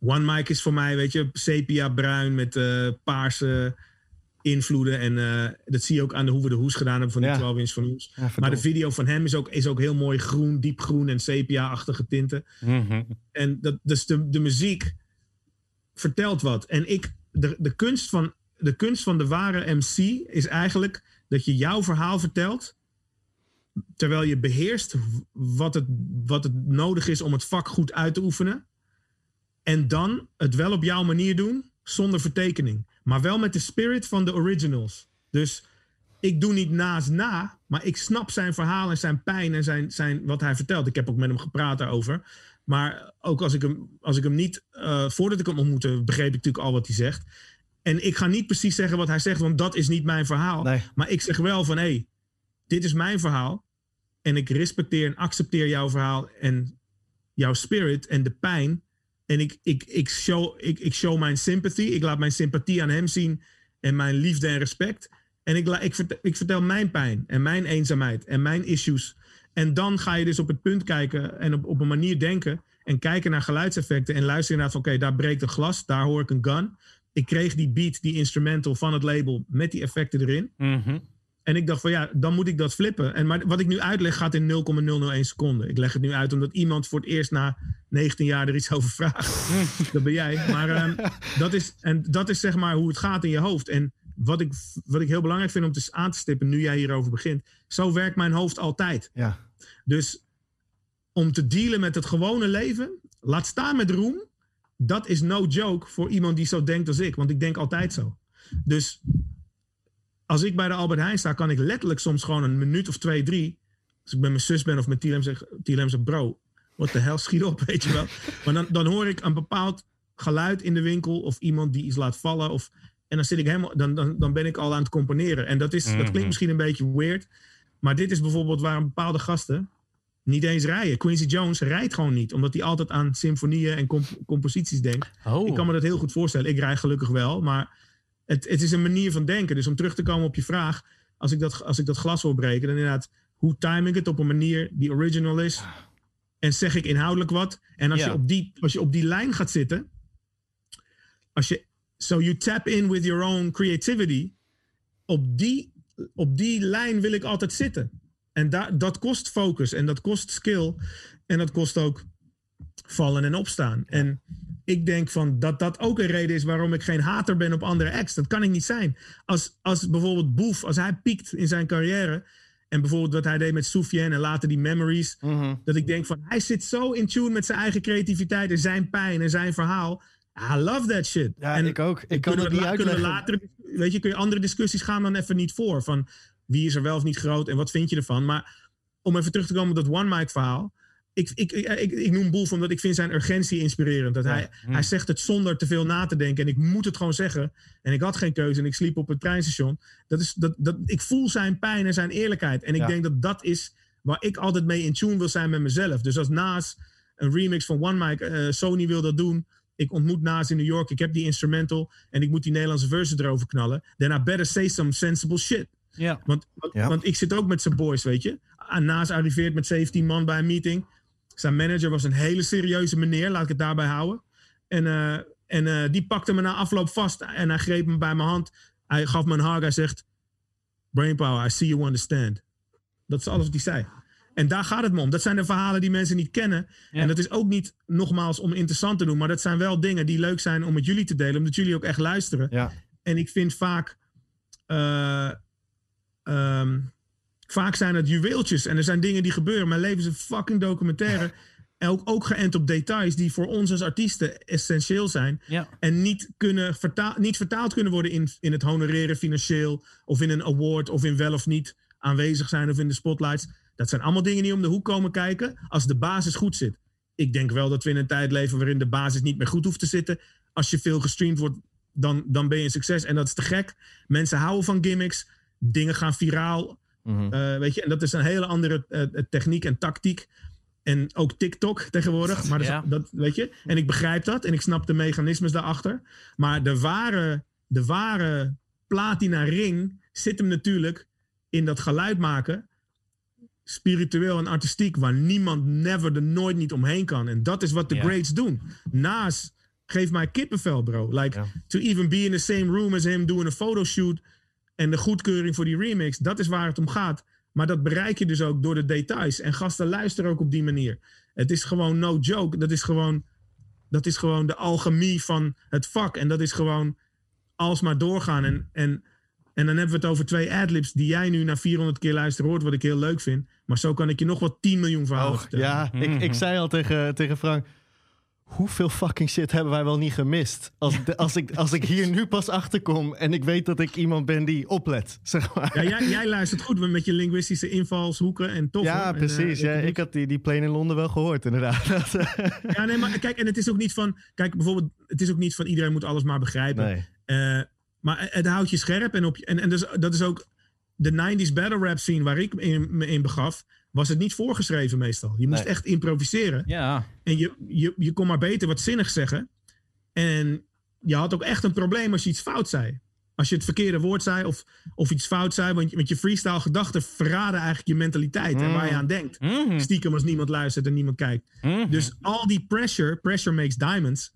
One Mic is voor mij, weet je, sepia bruin met eh, paarse invloeden. En eh, dat zie je ook aan de hoe we de hoes gedaan hebben van die Ja. 12 inch van. Ja, Maar de video van hem is ook, is ook heel mooi groen, diep groen en sepia-achtige tinten. En dat, dus de, de muziek vertelt wat. En ik, de, de, kunst van, de kunst van de ware MC is eigenlijk dat je jouw verhaal vertelt. Terwijl je beheerst wat het, wat het nodig is om het vak goed uit te oefenen. En dan het wel op jouw manier doen, zonder vertekening. Maar wel met de spirit van de originals. Dus ik doe niet naast na, maar ik snap zijn verhaal en zijn pijn en zijn, zijn, wat hij vertelt. Ik heb ook met hem gepraat daarover. Maar ook als ik hem, als ik hem niet, eh, voordat ik hem ontmoette, begreep ik natuurlijk al wat hij zegt. En ik ga niet precies zeggen wat hij zegt, want dat is niet mijn verhaal. Nee. Maar ik zeg wel van, hé, hey, dit is mijn verhaal. En ik respecteer en accepteer jouw verhaal en jouw spirit en de pijn. En ik, ik, ik, show, ik, ik show mijn sympathie. Ik laat mijn sympathie aan hem zien. En mijn liefde en respect. En ik, ik, vertel, ik vertel mijn pijn en mijn eenzaamheid en mijn issues. En dan ga je dus op het punt kijken en op, op een manier denken. En kijken naar geluidseffecten. En luisteren naar van oké, daar breekt een glas. Daar hoor ik een gun. Ik kreeg die beat, die instrumental van het label met die effecten erin. Mhm. En ik dacht van ja, dan moet ik dat flippen. En maar wat ik nu uitleg gaat in 0,001 seconden. Ik leg het nu uit omdat iemand voor het eerst na 19 jaar er iets over vraagt. *laughs* dat ben jij. Maar ehm, dat, is, en dat is zeg maar hoe het gaat in je hoofd. En wat ik, wat ik heel belangrijk vind om te, aan te stippen nu jij hierover begint. Zo werkt mijn hoofd altijd. Ja. Dus om te dealen met het gewone leven, laat staan met roem. Dat is no joke voor iemand die zo denkt als ik. Want ik denk altijd zo. Dus als ik bij de Albert Heijn sta, kan ik letterlijk soms gewoon een minuut of twee, drie. Als ik bij mijn zus ben of met Tilem zeg, Tilem zegt, bro, wat de hel schiet op, *laughs* weet je wel. Maar dan, dan hoor ik een bepaald geluid in de winkel of iemand die iets laat vallen. Of, en dan, zit ik helemaal, dan, dan, dan ben ik al aan het componeren. En dat, is, dat klinkt misschien een beetje weird. Maar dit is bijvoorbeeld waar een bepaalde gasten niet eens rijden. Quincy Jones rijdt gewoon niet, omdat hij altijd aan symfonieën en comp- composities denkt. Oh. Ik kan me dat heel goed voorstellen. Ik rij gelukkig wel, maar het, het is een manier van denken. Dus om terug te komen op je vraag, als ik dat, als ik dat glas wil breken, dan inderdaad, hoe time ik het op een manier die original is? En zeg ik inhoudelijk wat? En als, je, op die, als je op die lijn gaat zitten, als je, so you tap in with your own creativity, op die, op die lijn wil ik altijd zitten. En da, dat kost focus en dat kost skill en dat kost ook vallen en opstaan. En ik denk van dat dat ook een reden is waarom ik geen hater ben op andere acts. Dat kan ik niet zijn. Als, als bijvoorbeeld Boef, als hij piekt in zijn carrière. En bijvoorbeeld wat hij deed met Soufiane en later die memories. Dat ik denk van hij zit zo in tune met zijn eigen creativiteit en zijn pijn en zijn verhaal. I love that shit. Ja, en ik ook. Ik kan het niet uitleggen. later, weet je, kun je andere discussies gaan dan even niet voor. Van wie is er wel of niet groot en wat vind je ervan. Maar om even terug te komen op dat one mic verhaal. Ik, ik, ik, ik, noem Boef omdat ik vind zijn urgentie inspirerend. Dat hij, hij zegt het zonder te veel na te denken. En ik moet het gewoon zeggen. En ik had geen keuze en ik sliep op het treinstation. Dat is, dat, dat, ik voel zijn pijn en zijn eerlijkheid. En ik Ja. denk dat dat is waar ik altijd mee in tune wil zijn met mezelf. Dus als Naas een remix van One Mic, eh, Sony wil dat doen. Ik ontmoet Naas in New York. Ik heb die instrumental. En ik moet die Nederlandse verse erover knallen. Then I better say some sensible shit. Ja. Want, want, want ik zit ook met zijn boys, weet je. En Naas arriveert met 17 man bij een meeting. Zijn manager was een hele serieuze meneer, laat ik het daarbij houden. En, eh, en eh, die pakte me na afloop vast en hij greep me bij mijn hand. Hij gaf me een hug. Hij zegt: Brainpower, I see you understand. Dat is alles wat hij zei. En daar gaat het me om. Dat zijn de verhalen die mensen niet kennen. Ja. En dat is ook niet nogmaals om interessant te doen. Maar dat zijn wel dingen die leuk zijn om met jullie te delen. Omdat jullie ook echt luisteren. Ja. En ik vind vaak. eh, ehm, vaak zijn het juweeltjes. En er zijn dingen die gebeuren. Mijn leven is een fucking documentaire. *laughs* En ook, ook geënt op details die voor ons als artiesten essentieel zijn. Ja. En niet, kunnen vertaal, niet vertaald kunnen worden in, in het honoreren financieel. Of in een award. Of in wel of niet aanwezig zijn. Of in de spotlights. Dat zijn allemaal dingen die om de hoek komen kijken. Als de basis goed zit. Ik denk wel dat we in een tijd leven waarin de basis niet meer goed hoeft te zitten. Als je veel gestreamd wordt, dan, dan ben je een succes. En dat is te gek. Mensen houden van gimmicks. Dingen gaan viraal. Mhm. Eh, weet je, en dat is een hele andere eh, eh, techniek en tactiek. En ook TikTok tegenwoordig. Maar dat, Ja. dat, weet je, en ik begrijp dat. En ik snap de mechanismes daarachter. Maar de ware, de ware platina ring zit hem natuurlijk in dat geluid maken. Spiritueel en artistiek. Waar niemand never er nooit niet omheen kan. En dat is wat de Ja. greats doen. Naast geef mij kippenvel, bro. Like, Ja. to even be in the same room as him, doing a photoshoot. En de goedkeuring voor die remix, dat is waar het om gaat. Maar dat bereik je dus ook door de details. En gasten luisteren ook op die manier. Het is gewoon no joke. Dat is gewoon, dat is gewoon de alchemie van het vak. En dat is gewoon alsmaar doorgaan. En, en, en dan hebben we het over twee adlibs die jij nu na 400 keer luisteren hoort, wat ik heel leuk vind. Maar zo kan ik je nog wat 10 miljoen verhalen Oh, vertellen. ja, ik, ik zei al tegen, tegen Frank. Hoeveel fucking shit hebben wij wel niet gemist? Als, de- als, ik, als ik hier nu pas achterkom en ik weet dat ik iemand ben die oplet, zeg maar. Ja, jij, jij luistert goed met je linguïstische invalshoeken en tof. Ja. En, precies. eh, ja, ik had die, die plane in Londen wel gehoord, inderdaad. Ja, nee, maar kijk, en het is ook niet van. Kijk, bijvoorbeeld, het is ook niet van iedereen moet alles maar begrijpen. nee. Eh, maar het houdt je scherp en op je. En, en dus, dat is ook de 90s battle rap scene waar ik in, me in begaf. Was het niet voorgeschreven meestal. Je moest Nee. echt improviseren. Ja. En je, je, je kon maar beter wat zinnig zeggen. En je had ook echt een probleem als je iets fout zei. Als je het verkeerde woord zei of, of iets fout zei. Want je, met je freestyle gedachten verraden eigenlijk je mentaliteit en waar je aan denkt. Mhm. Stiekem als niemand luistert en niemand kijkt. Mhm. Dus al die pressure, pressure makes diamonds.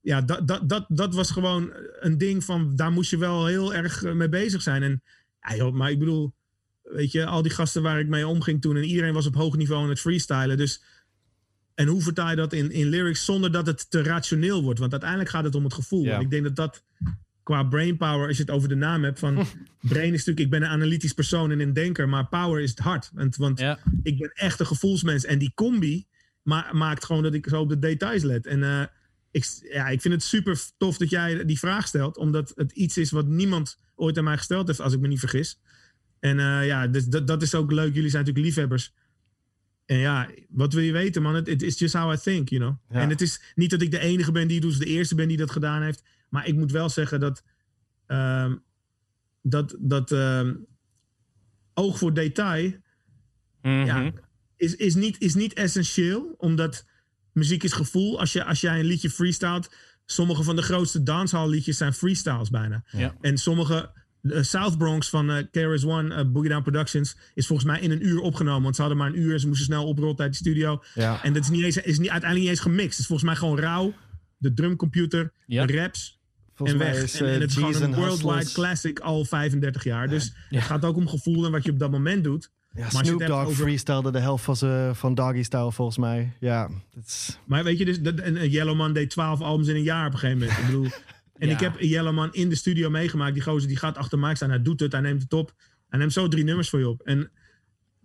Ja, dat, dat, dat, dat was gewoon een ding van, daar moest je wel heel erg eh, mee bezig zijn. En ja, joh, maar ik bedoel, weet je, al die gasten waar ik mee omging toen en iedereen was op hoog niveau aan het freestylen. Dus, en hoe vertaal je dat in, in lyrics zonder dat het te rationeel wordt? Want uiteindelijk gaat het om het gevoel. Ja. En ik denk dat dat qua brainpower, als je het over de naam hebt, van *laughs* brain is natuurlijk, ik ben een analytisch persoon en een denker, maar power is het hart. Want, want Ja. ik ben echt een gevoelsmens. En die combi ma- maakt gewoon dat ik zo op de details let. En eh, ik, ja, ik vind het super tof dat jij die vraag stelt. Omdat het iets is wat niemand ooit aan mij gesteld heeft, als ik me niet vergis. En eh, ja, dus dat, dat is ook leuk. Jullie zijn natuurlijk liefhebbers. En ja, wat wil je weten, man? Het is just how I think, you know. Ja. En het is niet dat ik de enige ben die het doet, de eerste ben die dat gedaan heeft. Maar ik moet wel zeggen dat... ehm, dat, dat ehm, oog voor detail Mhm. ja, is, is, niet, is niet essentieel, omdat muziek is gevoel. Als, je, als jij een liedje freestylt, sommige van de grootste dancehall liedjes zijn freestyles bijna. Ja. En sommige, de South Bronx van eh KRS One, eh, Boogie Down Productions, is volgens mij in een uur opgenomen. Want ze hadden maar een uur en ze moesten snel oprollen uit de studio. Ja. En dat is, niet eens, is niet, uiteindelijk niet eens gemixt. Het is volgens mij gewoon rauw, de drumcomputer, Ja. de raps Volgens en weg. is en, en eh, het is gewoon en een worldwide classic al 35 jaar. Dus Ja. het gaat ook om gevoel en wat je op dat moment doet. Ja, het Snoop Dogg over- freestylde de helft van, z'n- van Doggy Style volgens mij. Ja. Maar weet je, dus, dat, en eh, Yellowman deed 12 albums in een jaar op een gegeven moment. Ik bedoel, *laughs* en Ja. ik heb Yellowman in de studio meegemaakt. Die gozer die gaat achter Mike staan, hij doet het, hij neemt het op. Hij neemt zo drie nummers voor je op. En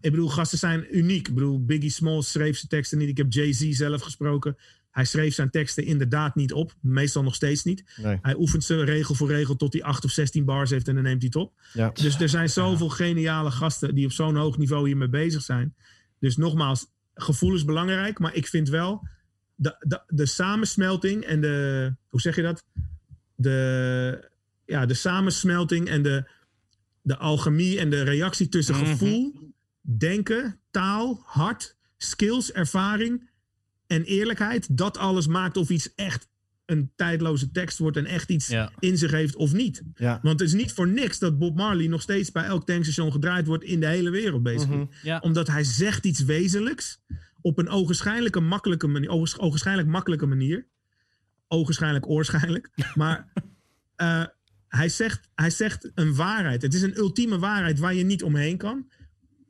ik bedoel, gasten zijn uniek. Ik bedoel, Biggie Smalls schreef zijn teksten niet. Ik heb Jay-Z zelf gesproken. Hij schreef zijn teksten inderdaad niet op. Meestal nog steeds niet. Nee. Hij oefent ze regel voor regel tot hij 8 of 16 bars heeft en dan neemt hij het op. Ja. Dus er zijn zoveel geniale gasten die op zo'n hoog niveau hiermee bezig zijn. Dus nogmaals, gevoel is belangrijk, maar ik vind wel de, de, de samensmelting en de, hoe zeg je dat? De, ja, de samensmelting en de, de alchemie en de reactie tussen Mhm. gevoel, denken, taal, hart, skills, ervaring en eerlijkheid. Dat alles maakt of iets echt een tijdloze tekst wordt en echt iets Ja. in zich heeft of niet. Ja. Want het is niet voor niks dat Bob Marley nog steeds bij elk tankstation gedraaid wordt in de hele wereld, basically. Mhm. Ja. Omdat hij zegt iets wezenlijks op een ogenschijnlijke makkelijke manier. ogens- Ogenschijnlijk makkelijke manier. Ogenschijnlijk oorschijnlijk. Maar eh, hij, zegt, hij zegt een waarheid. Het is een ultieme waarheid waar je niet omheen kan.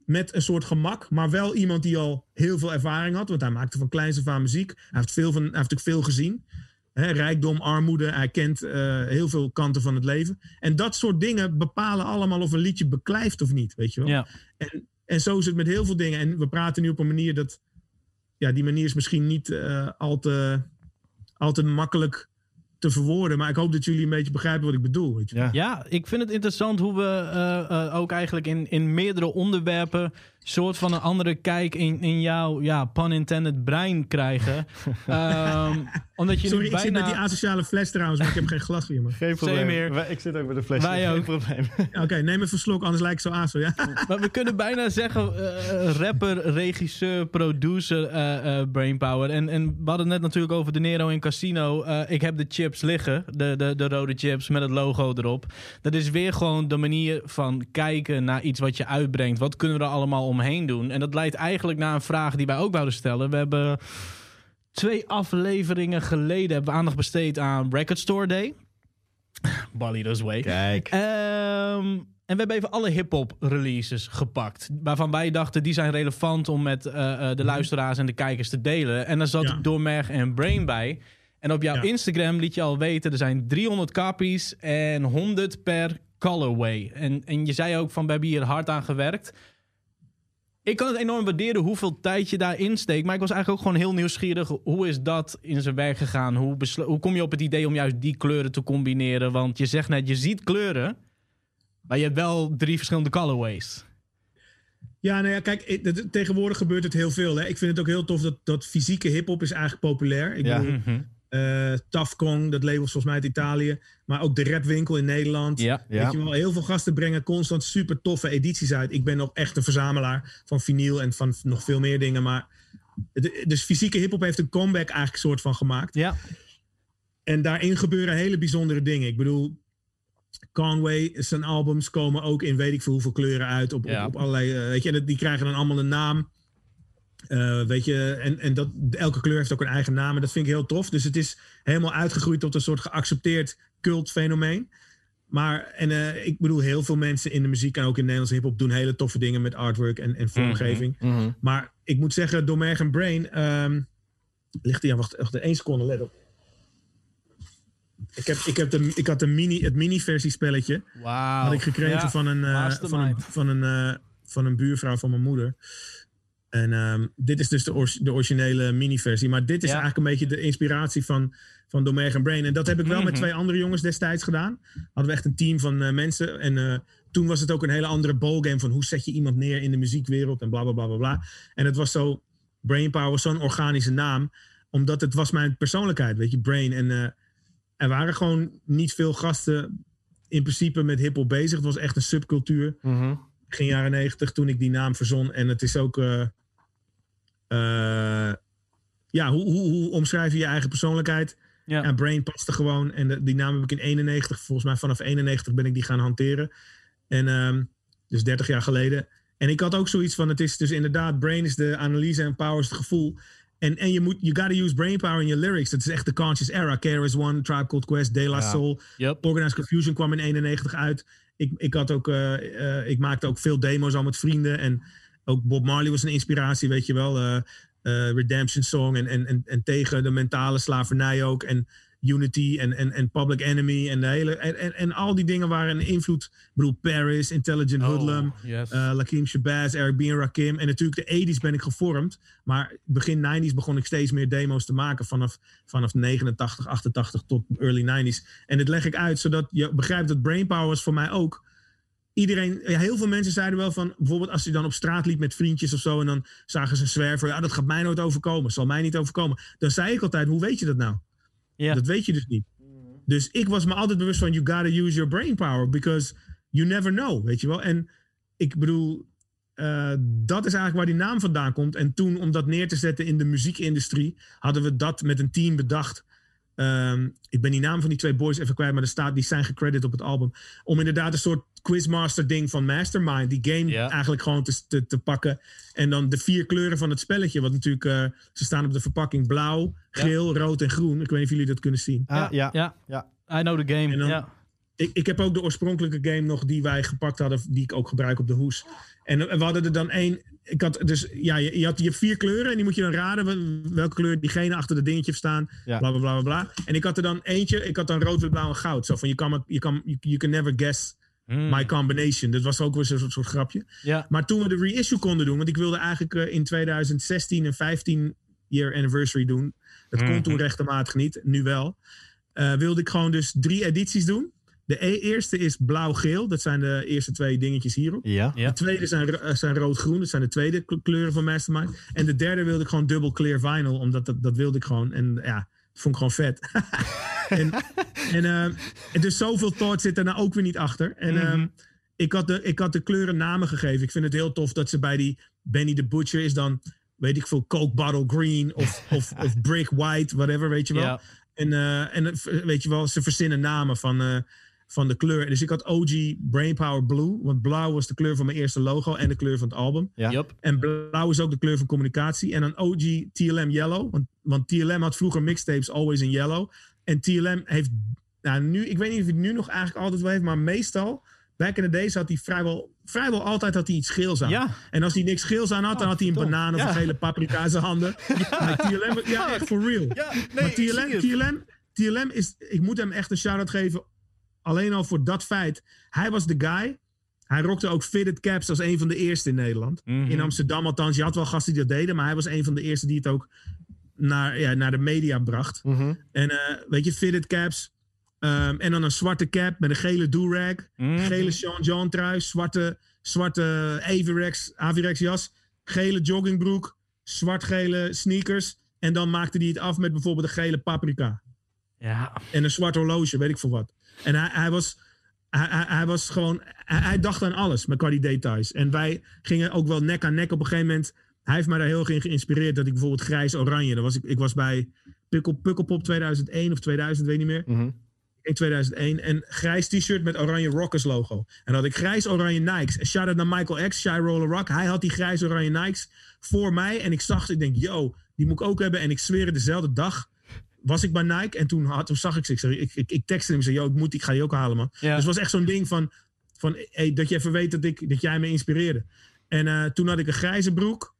Met een soort gemak, maar wel iemand die al heel veel ervaring had. Want hij maakte van kleins af aan muziek. Hij heeft, veel van, hij heeft ook veel gezien. Rijkdom, armoede. Hij kent eh, heel veel kanten van het leven. En dat soort dingen bepalen allemaal of een liedje beklijft of niet. Weet je wel? Ja. En, en zo is het met heel veel dingen. En we praten nu op een manier dat. Ja, die manier is misschien niet eh, al, te, al te makkelijk te verwoorden. Maar ik hoop dat jullie een beetje begrijpen wat ik bedoel. Weet je? Ja. Ja, ik vind het interessant hoe we eh, eh, ook eigenlijk in, in meerdere onderwerpen soort van een andere kijk in, in jouw, ja, pun intended, brein krijgen. *laughs* Ehm, omdat je Sorry, nu ik zit met die asociale fles trouwens, maar ik heb geen glas meer. man. Geen probleem. meer. Wij- Ik zit ook met een flesje. Wij Geen ook. probleem. *laughs* Ja, Oké, neem even een slok, anders lijkt ik zo aso. Ja? *laughs* Maar we kunnen bijna zeggen eh, rapper, regisseur, producer, eh, eh, brainpower. En, en we hadden het net natuurlijk over De Nero in Casino. Eh, ik heb de chips liggen, de, de, de rode chips met het logo erop. Dat is weer gewoon de manier van kijken naar iets wat je uitbrengt. Wat kunnen we er allemaal omheen doen? En dat leidt eigenlijk naar een vraag die wij ook wouden stellen. We hebben twee afleveringen geleden hebben we aandacht besteed aan Record Store Day. Balido's Way. Kijk. Ehm, en we hebben even alle hip-hop releases gepakt. Waarvan wij dachten die zijn relevant om met eh, eh, de luisteraars en de kijkers te delen. En daar zat Ja. Doormerg en Brain bij. En op jouw Ja. Instagram liet je al weten, er zijn 300 copies en 100 per colorway. En, en je zei ook van, we hebben hier hard aan gewerkt. Ik kan het enorm waarderen hoeveel tijd je daarin steekt. Maar ik was eigenlijk ook gewoon heel nieuwsgierig. Hoe is dat in zijn werk gegaan? Hoe, hoe kom je op het idee om juist die kleuren te combineren? Want je zegt net, je ziet kleuren. Maar je hebt wel drie verschillende colorways. Ja, nou ja, kijk, tegenwoordig gebeurt het heel veel. Hè. Ik vind het ook heel tof dat, dat fysieke hip-hop is eigenlijk populair. Ik Ja. bedoel, Eh Tough Kong, dat label is volgens mij uit Italië. Maar ook de rapwinkel in Nederland. Ja. Ja. Weet je wel, heel veel gasten brengen constant super toffe edities uit. Ik ben nog echt een verzamelaar van vinyl en van nog veel meer dingen. Maar het- dus fysieke hip-hop heeft een comeback eigenlijk soort van gemaakt. Ja. En daarin gebeuren hele bijzondere dingen. Ik bedoel, Conway, zijn albums komen ook in weet ik veel hoeveel kleuren uit. Op, Ja. op, op allerlei, eh, weet je, en die krijgen dan allemaal een naam. Eh, weet je, en, en dat, elke kleur heeft ook een eigen naam. En dat vind ik heel tof. Dus het is helemaal uitgegroeid tot een soort geaccepteerd cultfenomeen. Maar, en eh, ik bedoel, heel veel mensen in de muziek en ook in Nederlandse hip-hop doen hele toffe dingen met artwork en, en vormgeving. Mhm. Maar ik moet zeggen, door Merg Brain. ehm, ligt hij aan, wacht, wacht één seconde, let op. Ik, heb, ik, heb de, ik had de mini, het mini-versiespelletje. Wauw. had ik gekregen Ja. van, een, eh, van, een, van, een, van een buurvrouw van mijn moeder. En ehm, dit is dus de, de originele mini-versie. Maar dit is Ja. eigenlijk een beetje de inspiratie van, van Domergue Brain. En dat heb ik wel met Mhm. twee andere jongens destijds gedaan. Hadden we echt een team van eh, mensen. En eh, toen was het ook een hele andere ballgame van hoe zet je iemand neer in de muziekwereld en bla bla bla bla bla. En het was zo, Brainpower was zo'n organische naam. Omdat het was mijn persoonlijkheid, weet je, Brain. En eh, er waren gewoon niet veel gasten in principe met hiphop bezig. Het was echt een subcultuur Mhm. begin jaren negentig toen ik die naam verzon. En het is ook. Eh, ja, hoe, hoe, hoe omschrijf je je eigen persoonlijkheid? Ja. Ja, Brain paste gewoon. En de- die naam heb ik in 91, volgens mij vanaf 91 ben ik die gaan hanteren. En ehm, dus 30 jaar geleden. En ik had ook zoiets van: het is dus inderdaad, Brain is de analyse en Power is het gevoel. En, en je moet, you gotta use brainpower in je lyrics. Dat is echt de conscious era. KRS One, Tribe Called Quest, De La Ja. Soul. Yep. Organized Confusion kwam in 91 uit. Ik, ik, had ook, eh, eh, ik maakte ook veel demo's al met vrienden. En ook Bob Marley was een inspiratie, weet je wel. eh, eh, Redemption Song en, en, en, en tegen de mentale slavernij ook. En Unity en, en, en Public Enemy. En, de hele, en, en, en al die dingen waren een invloed. Ik bedoel, Paris, Intelligent Hoodlum. Oh, yes. eh, Lakim Shabazz, Eric B. en Rakim. En natuurlijk de 80s ben ik gevormd. Maar begin 90s begon ik steeds meer demo's te maken. Vanaf, vanaf 89, 88 tot early 90s. En dit leg ik uit zodat je begrijpt dat Brainpower was voor mij ook. Iedereen, ja, heel veel mensen zeiden wel van, bijvoorbeeld als je dan op straat liep met vriendjes of zo en dan zagen ze een zwerver, ja, dat gaat mij nooit overkomen, zal mij niet overkomen. Dan zei ik altijd, hoe weet je dat nou? Ja. Dat weet je dus niet. Dus ik was me altijd bewust van, you gotta use your brain power, because you never know, weet je wel. En ik bedoel, eh, dat is eigenlijk waar die naam vandaan komt. En toen, om dat neer te zetten in de muziekindustrie, hadden we dat met een team bedacht. Ehm, ik ben die naam van die twee boys even kwijt, maar er staat, die zijn gecredit op het album. Om inderdaad een soort quizmaster ding van Mastermind, die game Ja. eigenlijk gewoon te, te, te pakken. En dan de vier kleuren van het spelletje, wat natuurlijk, eh, ze staan op de verpakking blauw, geel, rood en groen. Ik weet niet of jullie dat kunnen zien. Ah, ja. ja. Ja. I know the game. Dan- ja. Ik, ik heb ook de oorspronkelijke game nog die wij gepakt hadden, die ik ook gebruik op de hoes. En we hadden er dan één. Ik had dus, ja, je, je, had, je vier kleuren en die moet je dan raden wel- welke kleur diegene achter dat dingetje heeft staan. Ja. Bla bla bla bla. En ik had er dan eentje, ik had dan rood, wit, blauw en goud. Zo van je kan, je kan, you, you can never guess Hmm. my combination. Dat was ook weer zo'n soort, soort grapje. ja. Maar toen we de reissue konden doen, want ik wilde eigenlijk eh, in 2016 een 15 year anniversary doen. Dat kon toen rechtmatig niet, nu wel. Eh, wilde ik gewoon dus drie edities doen. De e- eerste is blauw-geel, dat zijn de eerste twee dingetjes hierop. Ja. Ja. De tweede zijn, eh, zijn rood-groen, dat zijn de tweede kle- kleuren van Mastermind. En de derde wilde ik gewoon dubbel clear vinyl, omdat dat, dat wilde ik gewoon. En ja, vond ik gewoon vet. *laughs* en, en, eh, en dus zoveel thought zit er nou ook weer niet achter. En ehm, ik, had de, ik had de kleuren namen gegeven. Ik vind het heel tof dat ze bij die Benny the Butcher is dan, weet ik veel, Coke Bottle Green of, *laughs* of, of Brick White, whatever, weet je wel. Ja. En, eh, en eh, weet je wel, ze verzinnen namen van, van de kleur. Dus ik had OG Brainpower Blue, want blauw was de kleur van mijn eerste logo en de kleur van het album. Ja. Yup. En blauw is ook de kleur van communicatie. En dan OG TLM Yellow, want, want TLM had vroeger mixtapes always in yellow. En TLM heeft, nou nu, ik weet niet of hij het nu nog eigenlijk altijd wel heeft, maar meestal, back in the days had hij vrijwel, vrijwel altijd had hij iets geels aan. Ja. En als hij niks geels aan had, dan had hij een banaan of Ja. een gele paprika in zijn handen. *laughs* Maar TLM, ja, echt for real. Ja, nee, maar TLM. TLM, TLM is, ik moet hem echt een shout-out geven. Alleen al voor dat feit. Hij was de guy. Hij rockte ook fitted caps als een van de eerste in Nederland. Mhm. In Amsterdam althans. Je had wel gasten die dat deden. Maar hij was een van de eerste die het ook naar, ja, naar de media bracht. Mhm. En eh, weet je, fitted caps. Ehm, en dan een zwarte cap met een gele do-rag. Mhm. Gele Sean John trui. Zwarte, zwarte Avirex, Avirex jas. Gele joggingbroek. Zwart-gele sneakers. En dan maakte hij het af met bijvoorbeeld een gele paprika. Ja. En een zwart horloge, weet ik veel wat. En hij, hij was... Hij, hij, was gewoon... Hij, hij dacht aan alles met qua die details. En wij gingen ook wel nek aan nek op een gegeven moment. Hij heeft mij daar heel erg in geïnspireerd. Dat ik bijvoorbeeld grijs-oranje... Was ik, ik was bij Pukkel, Pukkelpop 2001 of 2000, weet niet meer. Mhm. In 2001. En grijs t-shirt met oranje Rockers logo. En dan had ik grijs-oranje Nikes. En shout-out naar Michael X, Shy Roller Rock. Hij had die grijs-oranje Nikes voor mij. En ik zag ze, ik denk, yo, die moet ik ook hebben. En ik zweer dezelfde dag was ik bij Nike. En toen, had, toen zag ik ze. Ik, zei, ik, ik, ik hem. Ik zei, ik, moet, ik ga die ook halen, man. Ja. Dus het was echt zo'n ding van, van hey, dat je even weet dat, ik, dat jij me inspireerde. En eh, toen had ik een grijze broek.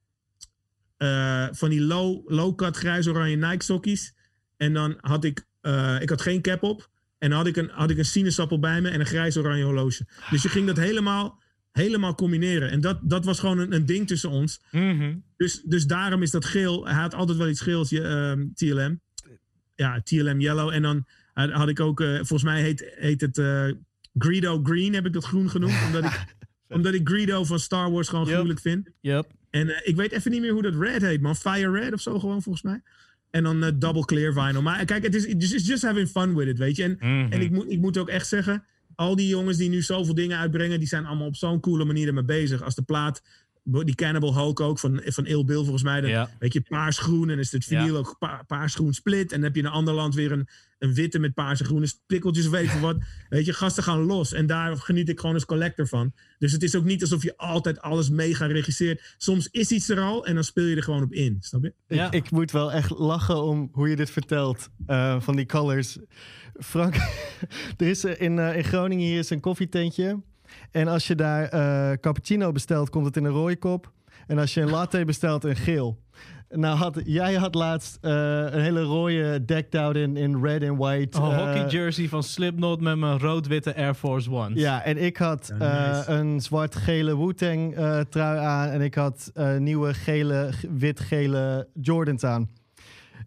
eh, van die low, low-cut grijs-oranje Nike sokkies. En dan had ik, eh, ik had geen cap op. En dan had ik een, had ik een sinaasappel bij me en een grijs-oranje horloge. Dus je ging dat helemaal, helemaal combineren. En dat, dat was gewoon een, een ding tussen ons. Mhm. Dus, dus daarom is dat geel. Hij had altijd wel iets geels, je, ehm, TLM. Ja, TLM Yellow. En dan had had ik ook, eh, volgens mij heet, heet het eh, Greedo Green, heb ik dat groen genoemd. Omdat ik, *laughs* omdat ik Greedo van Star Wars gewoon Yep. gruwelijk vind. Yep. En eh, ik weet even niet meer hoe dat red heet, man. Fire Red of zo gewoon, volgens mij. En dan eh, double clear vinyl. Maar kijk, het is it's just- just having fun with it, weet je. En, Mhm. en ik, moet, ik moet ook echt zeggen, al die jongens die nu zoveel dingen uitbrengen, die zijn allemaal op zo'n coole manier ermee bezig. Als de plaat, die Cannibal Hulk ook, van, van Bill volgens mij. dan Ja. Weet je, paarsgroen en dan is het vinyl Ja. ook pa, paarsgroen split. En dan heb je in een ander land weer een, een witte met paarse groene prikkeltjes of weet je wat. *laughs* Weet je, gasten gaan los. En daar geniet ik gewoon als collector van. Dus het is ook niet alsof je altijd alles mega regisseert. Soms is iets er al en dan speel je er gewoon op in. Snap je? Ja. Ik, ik moet wel echt lachen om hoe je dit vertelt. eh, van die colors. Frank, *laughs* er is eh, in, eh, in Groningen hier is een koffietentje. En als je daar eh, cappuccino bestelt, komt het in een rode kop. En als je een latte *laughs* bestelt, een geel. Nou, had, jij had laatst eh, een hele rode decked out in, in red and white. Een eh, hockey jersey van Slipknot met mijn rood-witte Air Force Ones. Ja, en ik had eh, een zwart-gele Wu-Tang eh, trui aan. En ik had eh, nieuwe gele, wit-gele Jordans aan.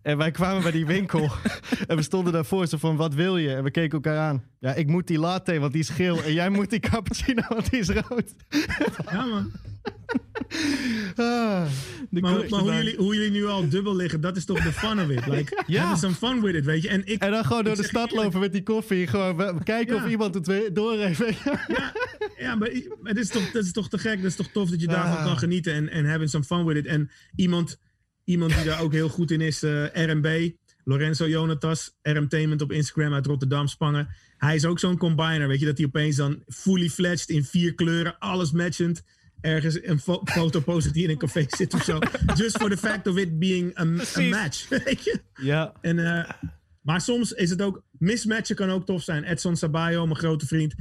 En wij kwamen bij die winkel. *laughs* en we stonden daarvoor zo van, wat wil je? En we keken elkaar aan. Ja, ik moet die latte, want die is geel. En jij moet die cappuccino, want die is rood. *laughs* Ja, man. Ah. Maar, hoe, jullie, hoe jullie nu al dubbel liggen, dat is toch de fun of it. *laughs* Like, Ja. some fun with it, weet je. En ik, En dan gewoon door de stad lopen met die koffie. Gewoon kijken Ja. of iemand het weer door heeft. ja, ja, maar het is toch, dat is toch te gek. Dat is toch tof dat je daarvan Ah. kan genieten en, en having some fun with it. En iemand, iemand die daar ook heel goed in is, eh, RMB, Lorenzo Jonatas, RMtainment op Instagram uit Rotterdam, Spangen. Hij is ook zo'n combiner, weet je, dat hij opeens dan fully fledged in vier kleuren, alles matchend. Ergens een fo- *laughs* foto post hij in een café zit of zo. Just for the fact of it being a, match, *laughs* weet je. Ja. En, eh, maar soms is het ook... Mismatchen kan ook tof zijn. Edson Sabayo, mijn grote vriend.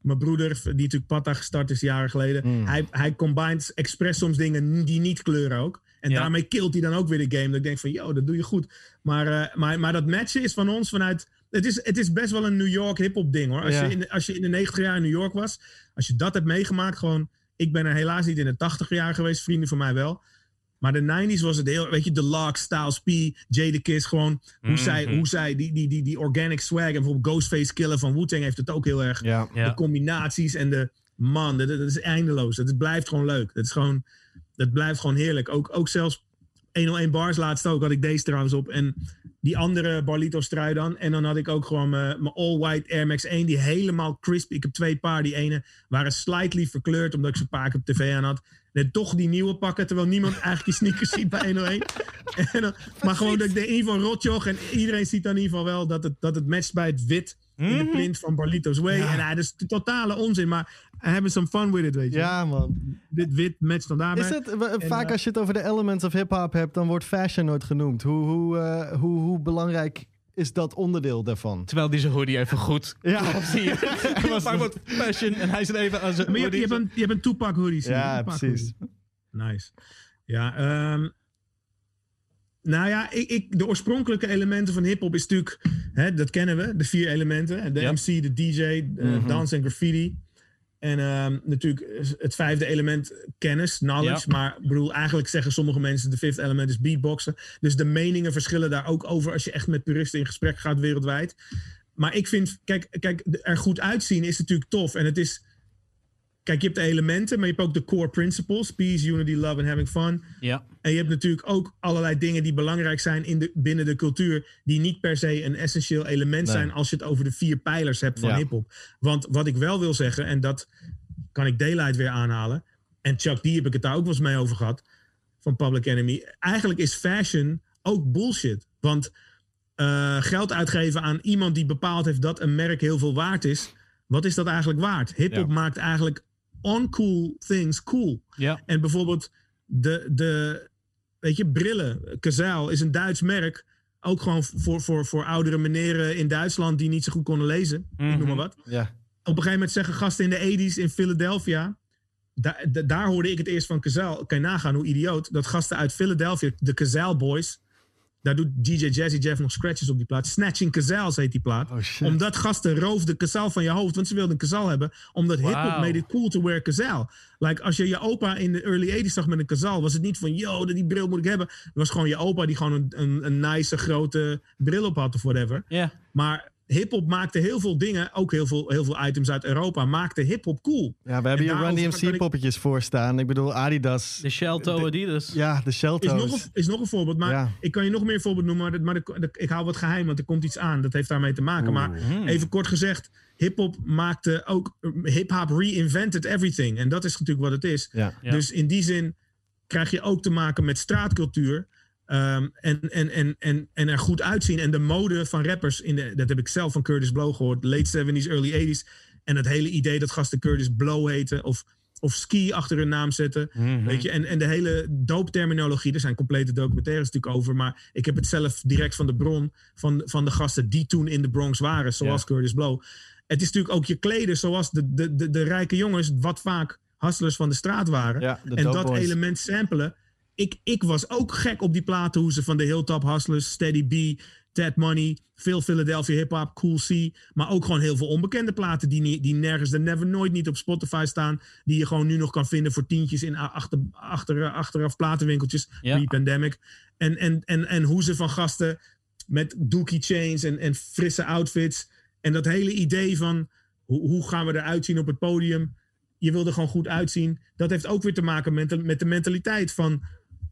Mijn broeder, die natuurlijk Pata gestart is jaren geleden. Hij, hij combines expres soms dingen die niet kleuren ook. En Ja. daarmee killt hij dan ook weer de game. Dat ik denk van, yo, dat doe je goed. Maar, eh, maar, maar dat matchen is van ons vanuit... Het is, het is best wel een New York hip-hop ding hoor. Als, Ja. je in de, als je in de 90 jaar in New York was. Als je dat hebt meegemaakt, gewoon... Ik ben er helaas niet in de 80 jaar geweest. Vrienden van mij wel. Maar de 90s was het heel, weet je, The Lock, Styles P, Jadakiss, gewoon hoe zij, hoe zij die, die, die, die organic swag en bijvoorbeeld Ghostface Killer van Wu-Tang heeft het ook heel erg. Ja. De combinaties en de, man, dat, dat is eindeloos. Het blijft gewoon leuk. Het is gewoon, dat blijft gewoon heerlijk. Ook, ook zelfs 101 bars laatst ook, had ik deze trouwens op. En die andere Barlitos trui dan. En dan had ik ook gewoon mijn all-white Air Max 1, die helemaal crispy. Ik heb twee paar, die ene waren slightly verkleurd, omdat ik ze een paar keer op tv aan had. En toch die nieuwe pakken, terwijl niemand *laughs* eigenlijk die sneakers ziet bij 101. En dan, maar gewoon dat ik de in ieder geval rotjoch. En iedereen ziet dan in ieder geval wel dat het, dat het matcht bij het wit in de plint van Barlitos Way. En hij dat is totale onzin, maar hebben some fun with it, weet je. Ja, man. Dit wit matcht dan daarmee. Is het, En, vaak eh, als je het over de elements of hip-hop hebt, dan wordt fashion nooit genoemd. Hoe, hoe, eh, hoe, hoe belangrijk is dat onderdeel daarvan? Terwijl die zijn hoodie even goed *laughs* Ja, zie *laughs* je. Was wat fashion en hij zit even aan zijn Maar je, hebt- je, hebt een, je hebt een Tupac hoodie. ja precies. hoodie. Nice. Ja, ehm, nou ja, ik, ik, de oorspronkelijke elementen van hip-hop is natuurlijk, hè, dat kennen we, de vier elementen: de Ja. MC, de DJ, eh, Mhm. dance en graffiti. En ehm, natuurlijk het vijfde element, kennis, knowledge. Maar ik bedoel, eigenlijk zeggen sommige mensen de fifth element is beatboxen. Dus de meningen verschillen daar ook over als je echt met puristen in gesprek gaat wereldwijd. Maar ik vind, kijk, kijk er goed uitzien is natuurlijk tof. En het is, kijk, je hebt de elementen, maar je hebt ook de core principles. Peace, unity, love and having fun. Ja. En je hebt natuurlijk ook allerlei dingen die belangrijk zijn in de, binnen de cultuur. Die niet per se een essentieel element Nee. zijn als je het over de vier pijlers hebt van Ja. hip-hop. Want wat ik wel wil zeggen, en dat kan ik Daylight weer aanhalen. En Chuck D heb ik het daar ook wel eens mee over gehad. Van Public Enemy. Eigenlijk is fashion ook bullshit. Want eh, geld uitgeven aan iemand die bepaald heeft dat een merk heel veel waard is. Wat is dat eigenlijk waard? Hip-hop Ja. maakt eigenlijk uncool things cool. Ja. En bijvoorbeeld de, de weet je, brillen. Cazal is een Duits merk. Ook gewoon voor, voor, voor oudere meneren in Duitsland die niet zo goed konden lezen. Ik noem maar wat. Ja. Op een gegeven moment zeggen gasten in de 80s in Philadelphia. Daar, da- daar hoorde ik het eerst van Cazal. Kan je nagaan hoe idioot. Dat gasten uit Philadelphia, de Cazal Boys. Daar doet DJ Jazzy Jeff nog scratches op die plaat. Snatching Cazals heet die plaat. Oh. Omdat gasten roofden Cazal van je hoofd. Want ze wilden een Cazal hebben. Omdat hip-hop Wauw. made it cool to wear Cazal. Like als je je opa in de early 80s zag met een Cazal. Was het niet van, yo, die bril moet ik hebben. Het was gewoon je opa die gewoon een, een, een nice grote bril op had of whatever. Ja. Maar hip-hop maakte heel veel dingen. Ook heel veel, heel veel items uit Europa. Maakte hip-hop cool. Ja, we hebben hier Run daarover kan DMC ik- poppetjes voor staan. Ik bedoel, Adidas. De Shell Toe Adidas. Ja, de Is Shelto's. nog, een, is nog een voorbeeld. Maar Ja. ik kan je nog meer voorbeeld noemen. Maar, ik hou wat geheim, want er komt iets aan. Dat heeft daarmee te maken. Maar even kort gezegd. Hip-hop maakte ook. Hip-hop reinvented everything. En dat is natuurlijk wat het is. Ja. Ja. Dus in die zin krijg je ook te maken met straatcultuur. Ehm, en, en, en, en, en er goed uitzien. En de mode van rappers. In de, dat heb ik zelf van Curtis Blow gehoord. Late 70s, early 80s. En het hele idee dat gasten Curtis Blow heten. Of, of ski achter hun naam zetten. Weet je? En, en de hele doopterminologie. Er zijn complete documentaires natuurlijk over. Maar ik heb het zelf direct van de bron. Van, van de gasten die toen in de Bronx waren. Zoals Curtis Blow. Het is natuurlijk ook je kleden. Zoals de, de, de, de rijke jongens. Wat vaak hustlers van de straat waren. Ja, en dat Boys. element samplen. Ik, ik was ook gek op die platen. Hoe ze van de Hilltop Hustlers, Steady B, Ted Money, veel Philadelphia hip hop, Cool C. Maar ook gewoon heel veel onbekende platen die, niet, die nergens, er never nooit niet op Spotify staan. Die je gewoon nu nog kan vinden voor tientjes in achter, achter, achteraf platenwinkeltjes. Ja. Pre-pandemic. En, en, en, en hoe ze van gasten met dookie chains en, en frisse outfits. En dat hele idee van hoe, hoe gaan we eruit zien op het podium. Je wil er gewoon goed uitzien. Dat heeft ook weer te maken met de, met de mentaliteit van...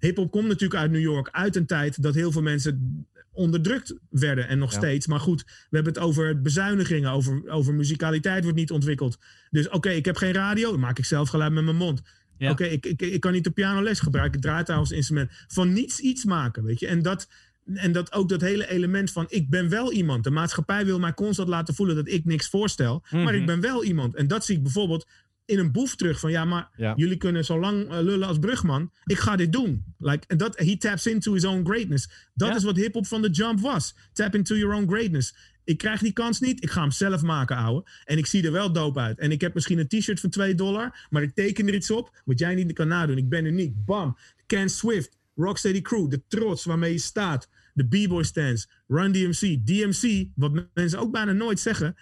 Hip-hop komt natuurlijk uit New York. Uit een tijd dat heel veel mensen onderdrukt werden. En nog Ja. steeds. Maar goed, we hebben het over bezuinigingen. Over, over muzikaliteit wordt niet ontwikkeld. Dus oké, ik heb geen radio. Dan maak ik zelf geluid met mijn mond. Ja. Oké, ik, ik, ik kan niet de pianoles gebruiken. Ik draai trouwens instrument. Van niets iets maken, weet je. En dat, en dat ook dat hele element van... ik ben wel iemand. De maatschappij wil mij constant laten voelen dat ik niks voorstel. Maar Mhm. ik ben wel iemand. En dat zie ik bijvoorbeeld in een boef terug. Van ja, maar Ja. jullie kunnen zo lang eh, lullen als Brugman. Ik ga dit doen. Like, dat, he taps into his own greatness. Dat Ja. is wat hip-hop van de jump was. Tap into your own greatness. Ik krijg die kans niet. Ik ga hem zelf maken, ouwe. En ik zie er wel dope uit. En ik heb misschien een t-shirt van 2 dollar. Maar ik teken er iets op. Wat jij niet kan nadoen. Ik ben uniek. Bam. Ken Swift. Rocksteady Crew. De trots waarmee je staat. De B-boy stands. Run DMC. DMC. Wat mensen ook bijna nooit zeggen.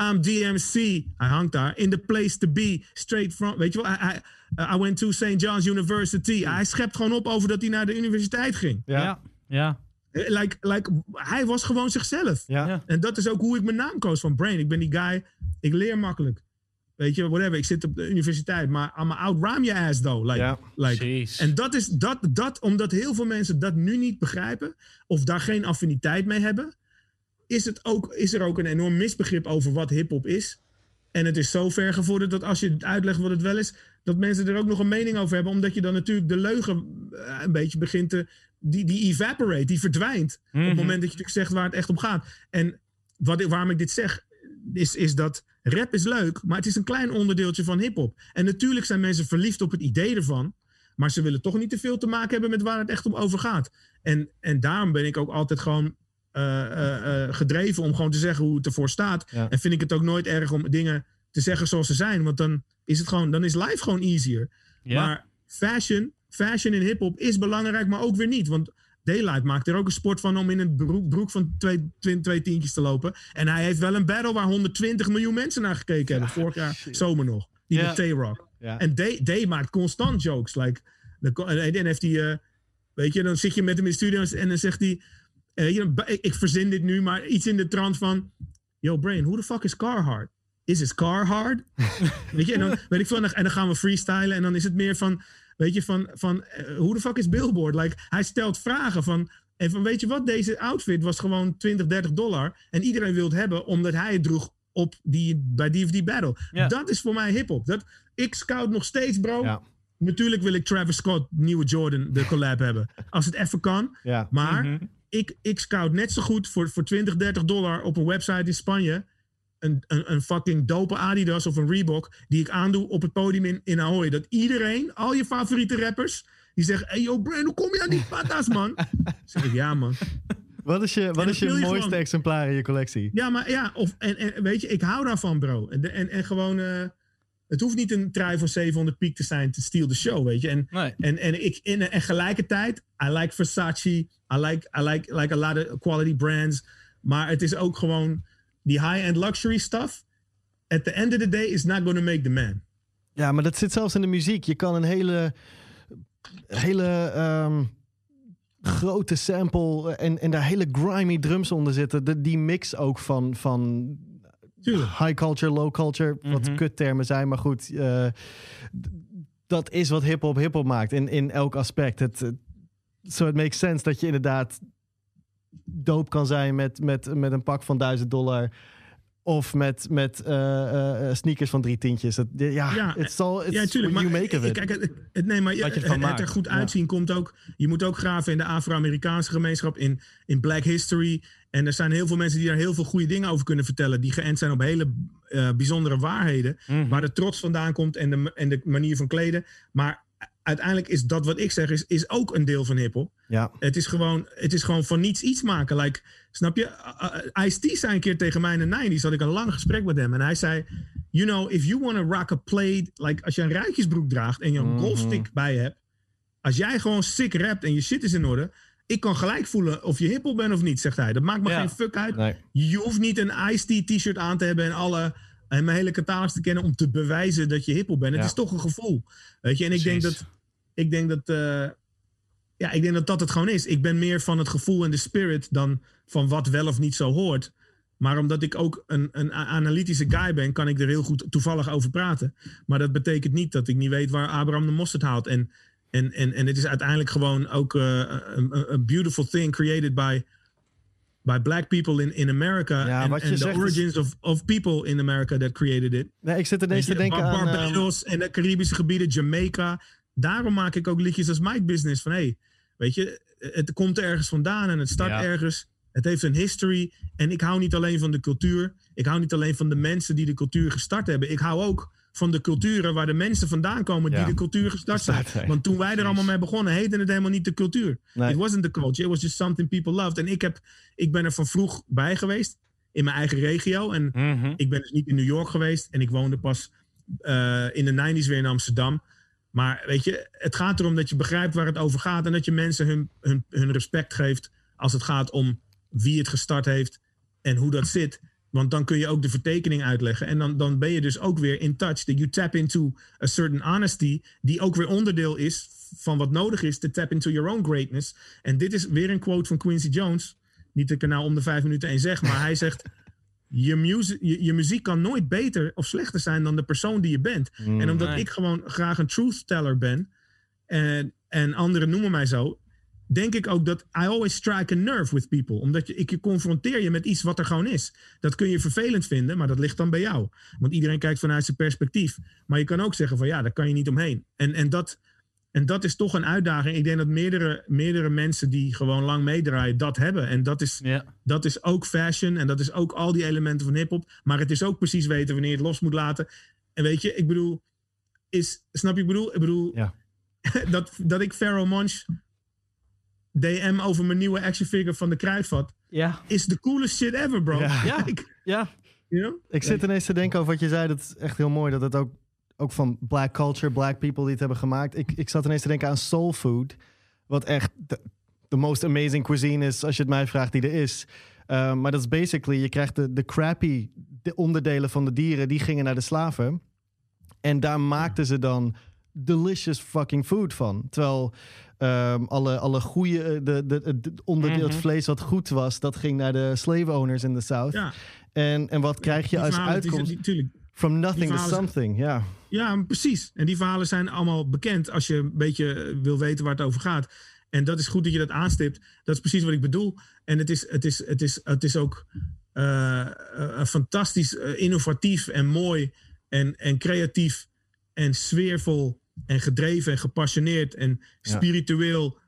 I'm DMC. Hij hangt daar. In the place to be. Straight from. Weet je wel? I, I, I went to St. John's University. Hij schept gewoon op over dat hij naar de universiteit ging. Ja. Ja. Ja. Eh, Like, like, hij was gewoon zichzelf. Ja. Ja. En dat is ook hoe ik mijn naam koos van Brain. Ik ben die guy. Ik leer makkelijk. Weet je, whatever. Ik zit op de universiteit. Maar I'm out rhyme your ass though. Like, Ja. like, Jeez. en dat is dat, dat, omdat heel veel mensen dat nu niet begrijpen. Of daar geen affiniteit mee hebben. Is, het ook, is er ook een enorm misbegrip over wat hip-hop is. En het is zo ver gevorderd dat als je uitlegt wat het wel is. dat mensen er ook nog een mening over hebben. Omdat je dan natuurlijk de leugen eh, een beetje begint te. die, die evaporate, die verdwijnt. Op het moment dat je natuurlijk zegt waar het echt om gaat. En wat, waarom ik dit zeg. Is, is dat rap is leuk, maar het is een klein onderdeeltje van hip-hop. En natuurlijk zijn mensen verliefd op het idee ervan. Maar ze willen toch niet te veel te maken hebben met waar het echt om over gaat. En, en daarom ben ik ook altijd gewoon gedreven om gewoon te zeggen hoe het ervoor staat. Ja. En vind ik het ook nooit erg om dingen te zeggen zoals ze zijn. Want dan is het gewoon, dan is life gewoon easier. Ja. Maar fashion, fashion in hip-hop is belangrijk, maar ook weer niet. Want Daylight maakt er ook een sport van om in een broek, broek van twee, twee, twee tientjes te lopen. En hij heeft wel een battle waar 120 miljoen mensen naar gekeken hebben. Vorig jaar zomer nog. Die Ja. met T-Rock. Ja. En Day, Day maakt constant jokes. Like, en dan heeft hij, eh, weet je, dan zit je met hem in de studio en dan zegt hij, eh, you know, ik, ik verzin dit nu, maar iets in de trant van, yo Brain, who the fuck is Carhartt? is his car hard? *laughs* weet je, en dan, weet ik veel, en dan, gaan we freestylen. En dan is het meer van, weet je, van, van hoe de fuck is Billboard? Like, hij stelt vragen van, en van, weet je wat, deze outfit was gewoon 20, 30 dollar. En iedereen wil het hebben omdat hij het droeg op die, bij DVD Battle. Ja. Dat is voor mij hip-hop. Dat, ik scout nog steeds, bro. Ja. Natuurlijk wil ik Travis Scott, nieuwe Jordan, de collab hebben. Als het even kan. Ja. Maar Mhm. Ik, ik scout net zo goed voor, voor 20, 30 dollar op een website in Spanje. Een, een, een fucking dope Adidas of een Reebok. Die ik aandoe op het podium in, in Ahoy. Dat iedereen, al je favoriete rappers. Die zeggen: Hey yo, Brand, hoe kom je aan die patas, man? zeg ik: Ja, man. Wat is je, wat is je mooiste gewoon- exemplaar in je collectie? Ja, maar ja, of, en, en weet je, ik hou daarvan, bro. En, en, en gewoon, eh, het hoeft niet een trui van 700 piek te zijn te steal the show, weet je. En, Nee. en, en, ik, in, en gelijkertijd, I like Versace, I like, I like, like a lot of quality brands. Maar het is ook gewoon die high-end luxury stuff. At the end of the day is not going to make the man. Ja, maar dat zit zelfs in de muziek. Je kan een hele, hele ehm, grote sample en, en daar hele grimy drums onder zitten. De, die mix ook van, van. High culture, low culture, wat Mhm. kuttermen zijn. Maar goed, eh, dat is wat hip-hop hip-hop maakt in, in elk aspect. Het, het- so it makes sense dat je inderdaad doop kan zijn met, met, met een pak van 1000 dollar. Of met, met eh, eh, sneakers van drie tientjes. Het, ja, Ja, it's all, it's ja, tuurlijk. what Maar you make of it. Kijk, het, het, nee, maar je het, het er goed Ja. uitzien komt ook. Je moet ook graven in de Afro-Amerikaanse gemeenschap, in, in Black History. En er zijn heel veel mensen die daar heel veel goede dingen over kunnen vertellen. Die geënt zijn op hele eh, bijzondere waarheden. Mhm. Waar de trots vandaan komt en de, en de manier van kleden. Maar uiteindelijk is dat wat ik zeg, is, is ook een deel van hip-hop. Ja. Het is gewoon, het is gewoon van niets iets maken. Like, snap je? Uh, Ice-T zei een keer tegen mij in de 90s, had ik een lang gesprek met hem. En hij zei, you know, if you want to rock a plaid, like als je een ruitjesbroek draagt en je een Mhm. golfstick bij je hebt. Als jij gewoon sick rapt en je shit is in orde. Ik kan gelijk voelen of je hiphop bent of niet, zegt hij. Dat maakt me Ja. geen fuck uit. Nee. Je hoeft niet een Ice-T t-shirt aan te hebben en alle... En mijn hele catalogus te kennen om te bewijzen dat je hiphop bent. Ja. Het is toch een gevoel. Weet je, en ik denk dat ik denk dat, eh, ja, ik denk dat dat het gewoon is. Ik ben meer van het gevoel en de spirit dan van wat wel of niet zo hoort. Maar omdat ik ook een, een analytische guy ben, kan ik er heel goed toevallig over praten. Maar dat betekent niet dat ik niet weet waar Abraham de mosterd haalt. En, en, en, en het is uiteindelijk gewoon ook eh, een beautiful thing created by, by black people in, in America. Ja, and the is- origins of, of people in America that created it. Nee, ik zit ineens te denken Bar- aan... ehm, Barbados en de Caribische gebieden, Jamaica. Daarom maak ik ook liedjes als My Business. Van hey, weet je, het komt ergens vandaan en het start Ja. ergens. Het heeft een history. En ik hou niet alleen van de cultuur. Ik hou niet alleen van de mensen die de cultuur gestart hebben. Ik hou ook van de culturen waar de mensen vandaan komen die Ja. de cultuur gestart zijn. Want toen wij er allemaal mee begonnen, heette het helemaal niet de cultuur. Nee. It wasn't the culture. It was just something people loved. En ik, heb, ik ben er van vroeg bij geweest. In mijn eigen regio. En Mhm. ik ben dus niet in New York geweest en ik woonde pas eh, in de 90s weer in Amsterdam. Maar weet je, het gaat erom dat je begrijpt waar het over gaat en dat je mensen hun, hun, hun respect geeft als het gaat om wie het gestart heeft en hoe dat zit. Want dan kun je ook de vertekening uitleggen. En dan, dan ben je dus ook weer in touch. That you tap into a certain honesty. Die ook weer onderdeel is van wat nodig is to tap into your own greatness. En dit is weer een quote van Quincy Jones. Niet dat ik er nou om de vijf minuten één zeg. Maar hij *laughs* zegt... Je, muziek, je, je muziek kan nooit beter of slechter zijn dan de persoon die je bent. Mm. En omdat Nee. ik gewoon graag een truth teller ben. En, en anderen noemen mij zo. Denk ik ook dat I always strike a nerve with people. Omdat je, ik je confronteer je met iets wat er gewoon is. Dat kun je vervelend vinden, maar dat ligt dan bij jou. Want iedereen kijkt vanuit zijn perspectief. Maar je kan ook zeggen van ja, daar kan je niet omheen. En, en, dat, en dat is toch een uitdaging. Ik denk dat meerdere, meerdere mensen die gewoon lang meedraaien dat hebben. En dat is, dat is ook fashion en dat is ook al die elementen van hip-hop. Maar het is ook precies weten wanneer je het los moet laten. En weet je, ik bedoel, is, snap je, ik bedoel, ik bedoel Ja. *laughs* dat, dat ik Pharaoh Monch DM over mijn nieuwe action figure van de Kruidvat Ja. is de coolest shit ever, bro. Ja. Ja. You know? Ik zit ineens te denken over wat je zei. Dat is echt heel mooi. Dat het ook, ook van black culture, black people die het hebben gemaakt. Ik, ik zat ineens te denken aan soul food. Wat echt de, the most amazing cuisine is, als je het mij vraagt, die er is. Uh, maar dat is basically, je krijgt de, de crappy de onderdelen van de dieren, die gingen naar de slaven. En daar maakten ze dan delicious fucking food van. Terwijl um, alle, alle goede, eh, de, de, de onderdeel, Mhm. het vlees wat goed was, dat ging naar de slave owners in the South. Ja. En, en wat krijg je Die als verhalen, uitkomst? die-. From nothing to something, ja. Ja, precies. En die verhalen zijn allemaal bekend als je een beetje eh, wil weten waar het over gaat. En dat is goed dat je dat aanstipt. Dat is precies wat ik bedoel. En het is, het is, het is, het is ook eh, fantastisch innovatief en mooi en, en creatief en sfeervol en gedreven en gepassioneerd en spiritueel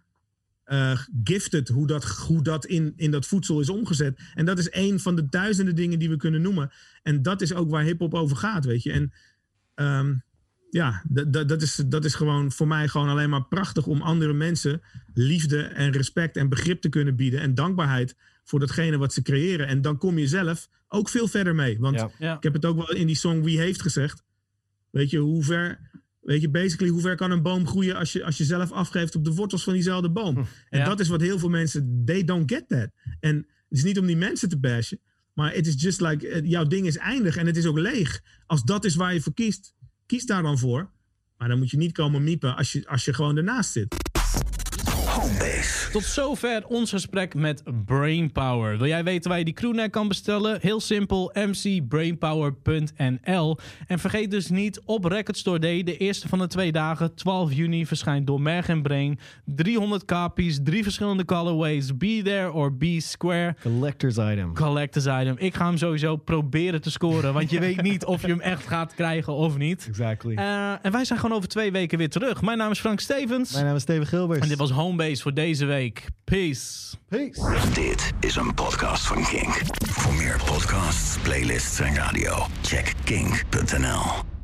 eh, gifted hoe dat, hoe dat in, in dat voedsel is omgezet. En dat is een van de duizenden dingen die we kunnen noemen. En dat is ook waar hip-hop over gaat, weet je. En ehm, ja, dat- dat- dat is, dat is gewoon voor mij gewoon alleen maar prachtig om andere mensen liefde en respect en begrip te kunnen bieden. En dankbaarheid voor datgene wat ze creëren. En dan kom je zelf ook veel verder mee. Want Ja. Ja. ik heb het ook wel in die song Wie heeft gezegd. Weet je, hoe ver. Weet je, basically, hoe ver kan een boom groeien als je, als je zelf afgeeft op de wortels van diezelfde boom? En Ja. dat is wat heel veel mensen, they don't get that. En het is niet om die mensen te bashen, maar it is just like, eh, jouw ding is eindig en het is ook leeg. Als dat is waar je voor kiest, kies daar dan voor. Maar dan moet je niet komen miepen als je, als je gewoon ernaast zit. Homebase. Tot zover ons gesprek met Brainpower. Wil jij weten waar je die crewneck kan bestellen? Heel simpel, mcbrainpower.nl. En vergeet dus niet, op Record Store Day, de eerste van de twee dagen, 12 juni, verschijnt door Merg en Brain 300 copies, drie verschillende colorways, Be There or Be Square. Collector's item. Collectors item. Ik ga hem sowieso proberen te scoren, want je *laughs* weet niet of je hem echt gaat krijgen of niet. Exactly. Eh, en wij zijn gewoon over twee weken weer terug. Mijn naam is Frank Stevens. Mijn naam is Steven Gilbert. En dit was Homebase voor deze week. Peace. Peace. Dit is een podcast van Kink. Voor meer podcasts, playlists en radio, check kink.nl.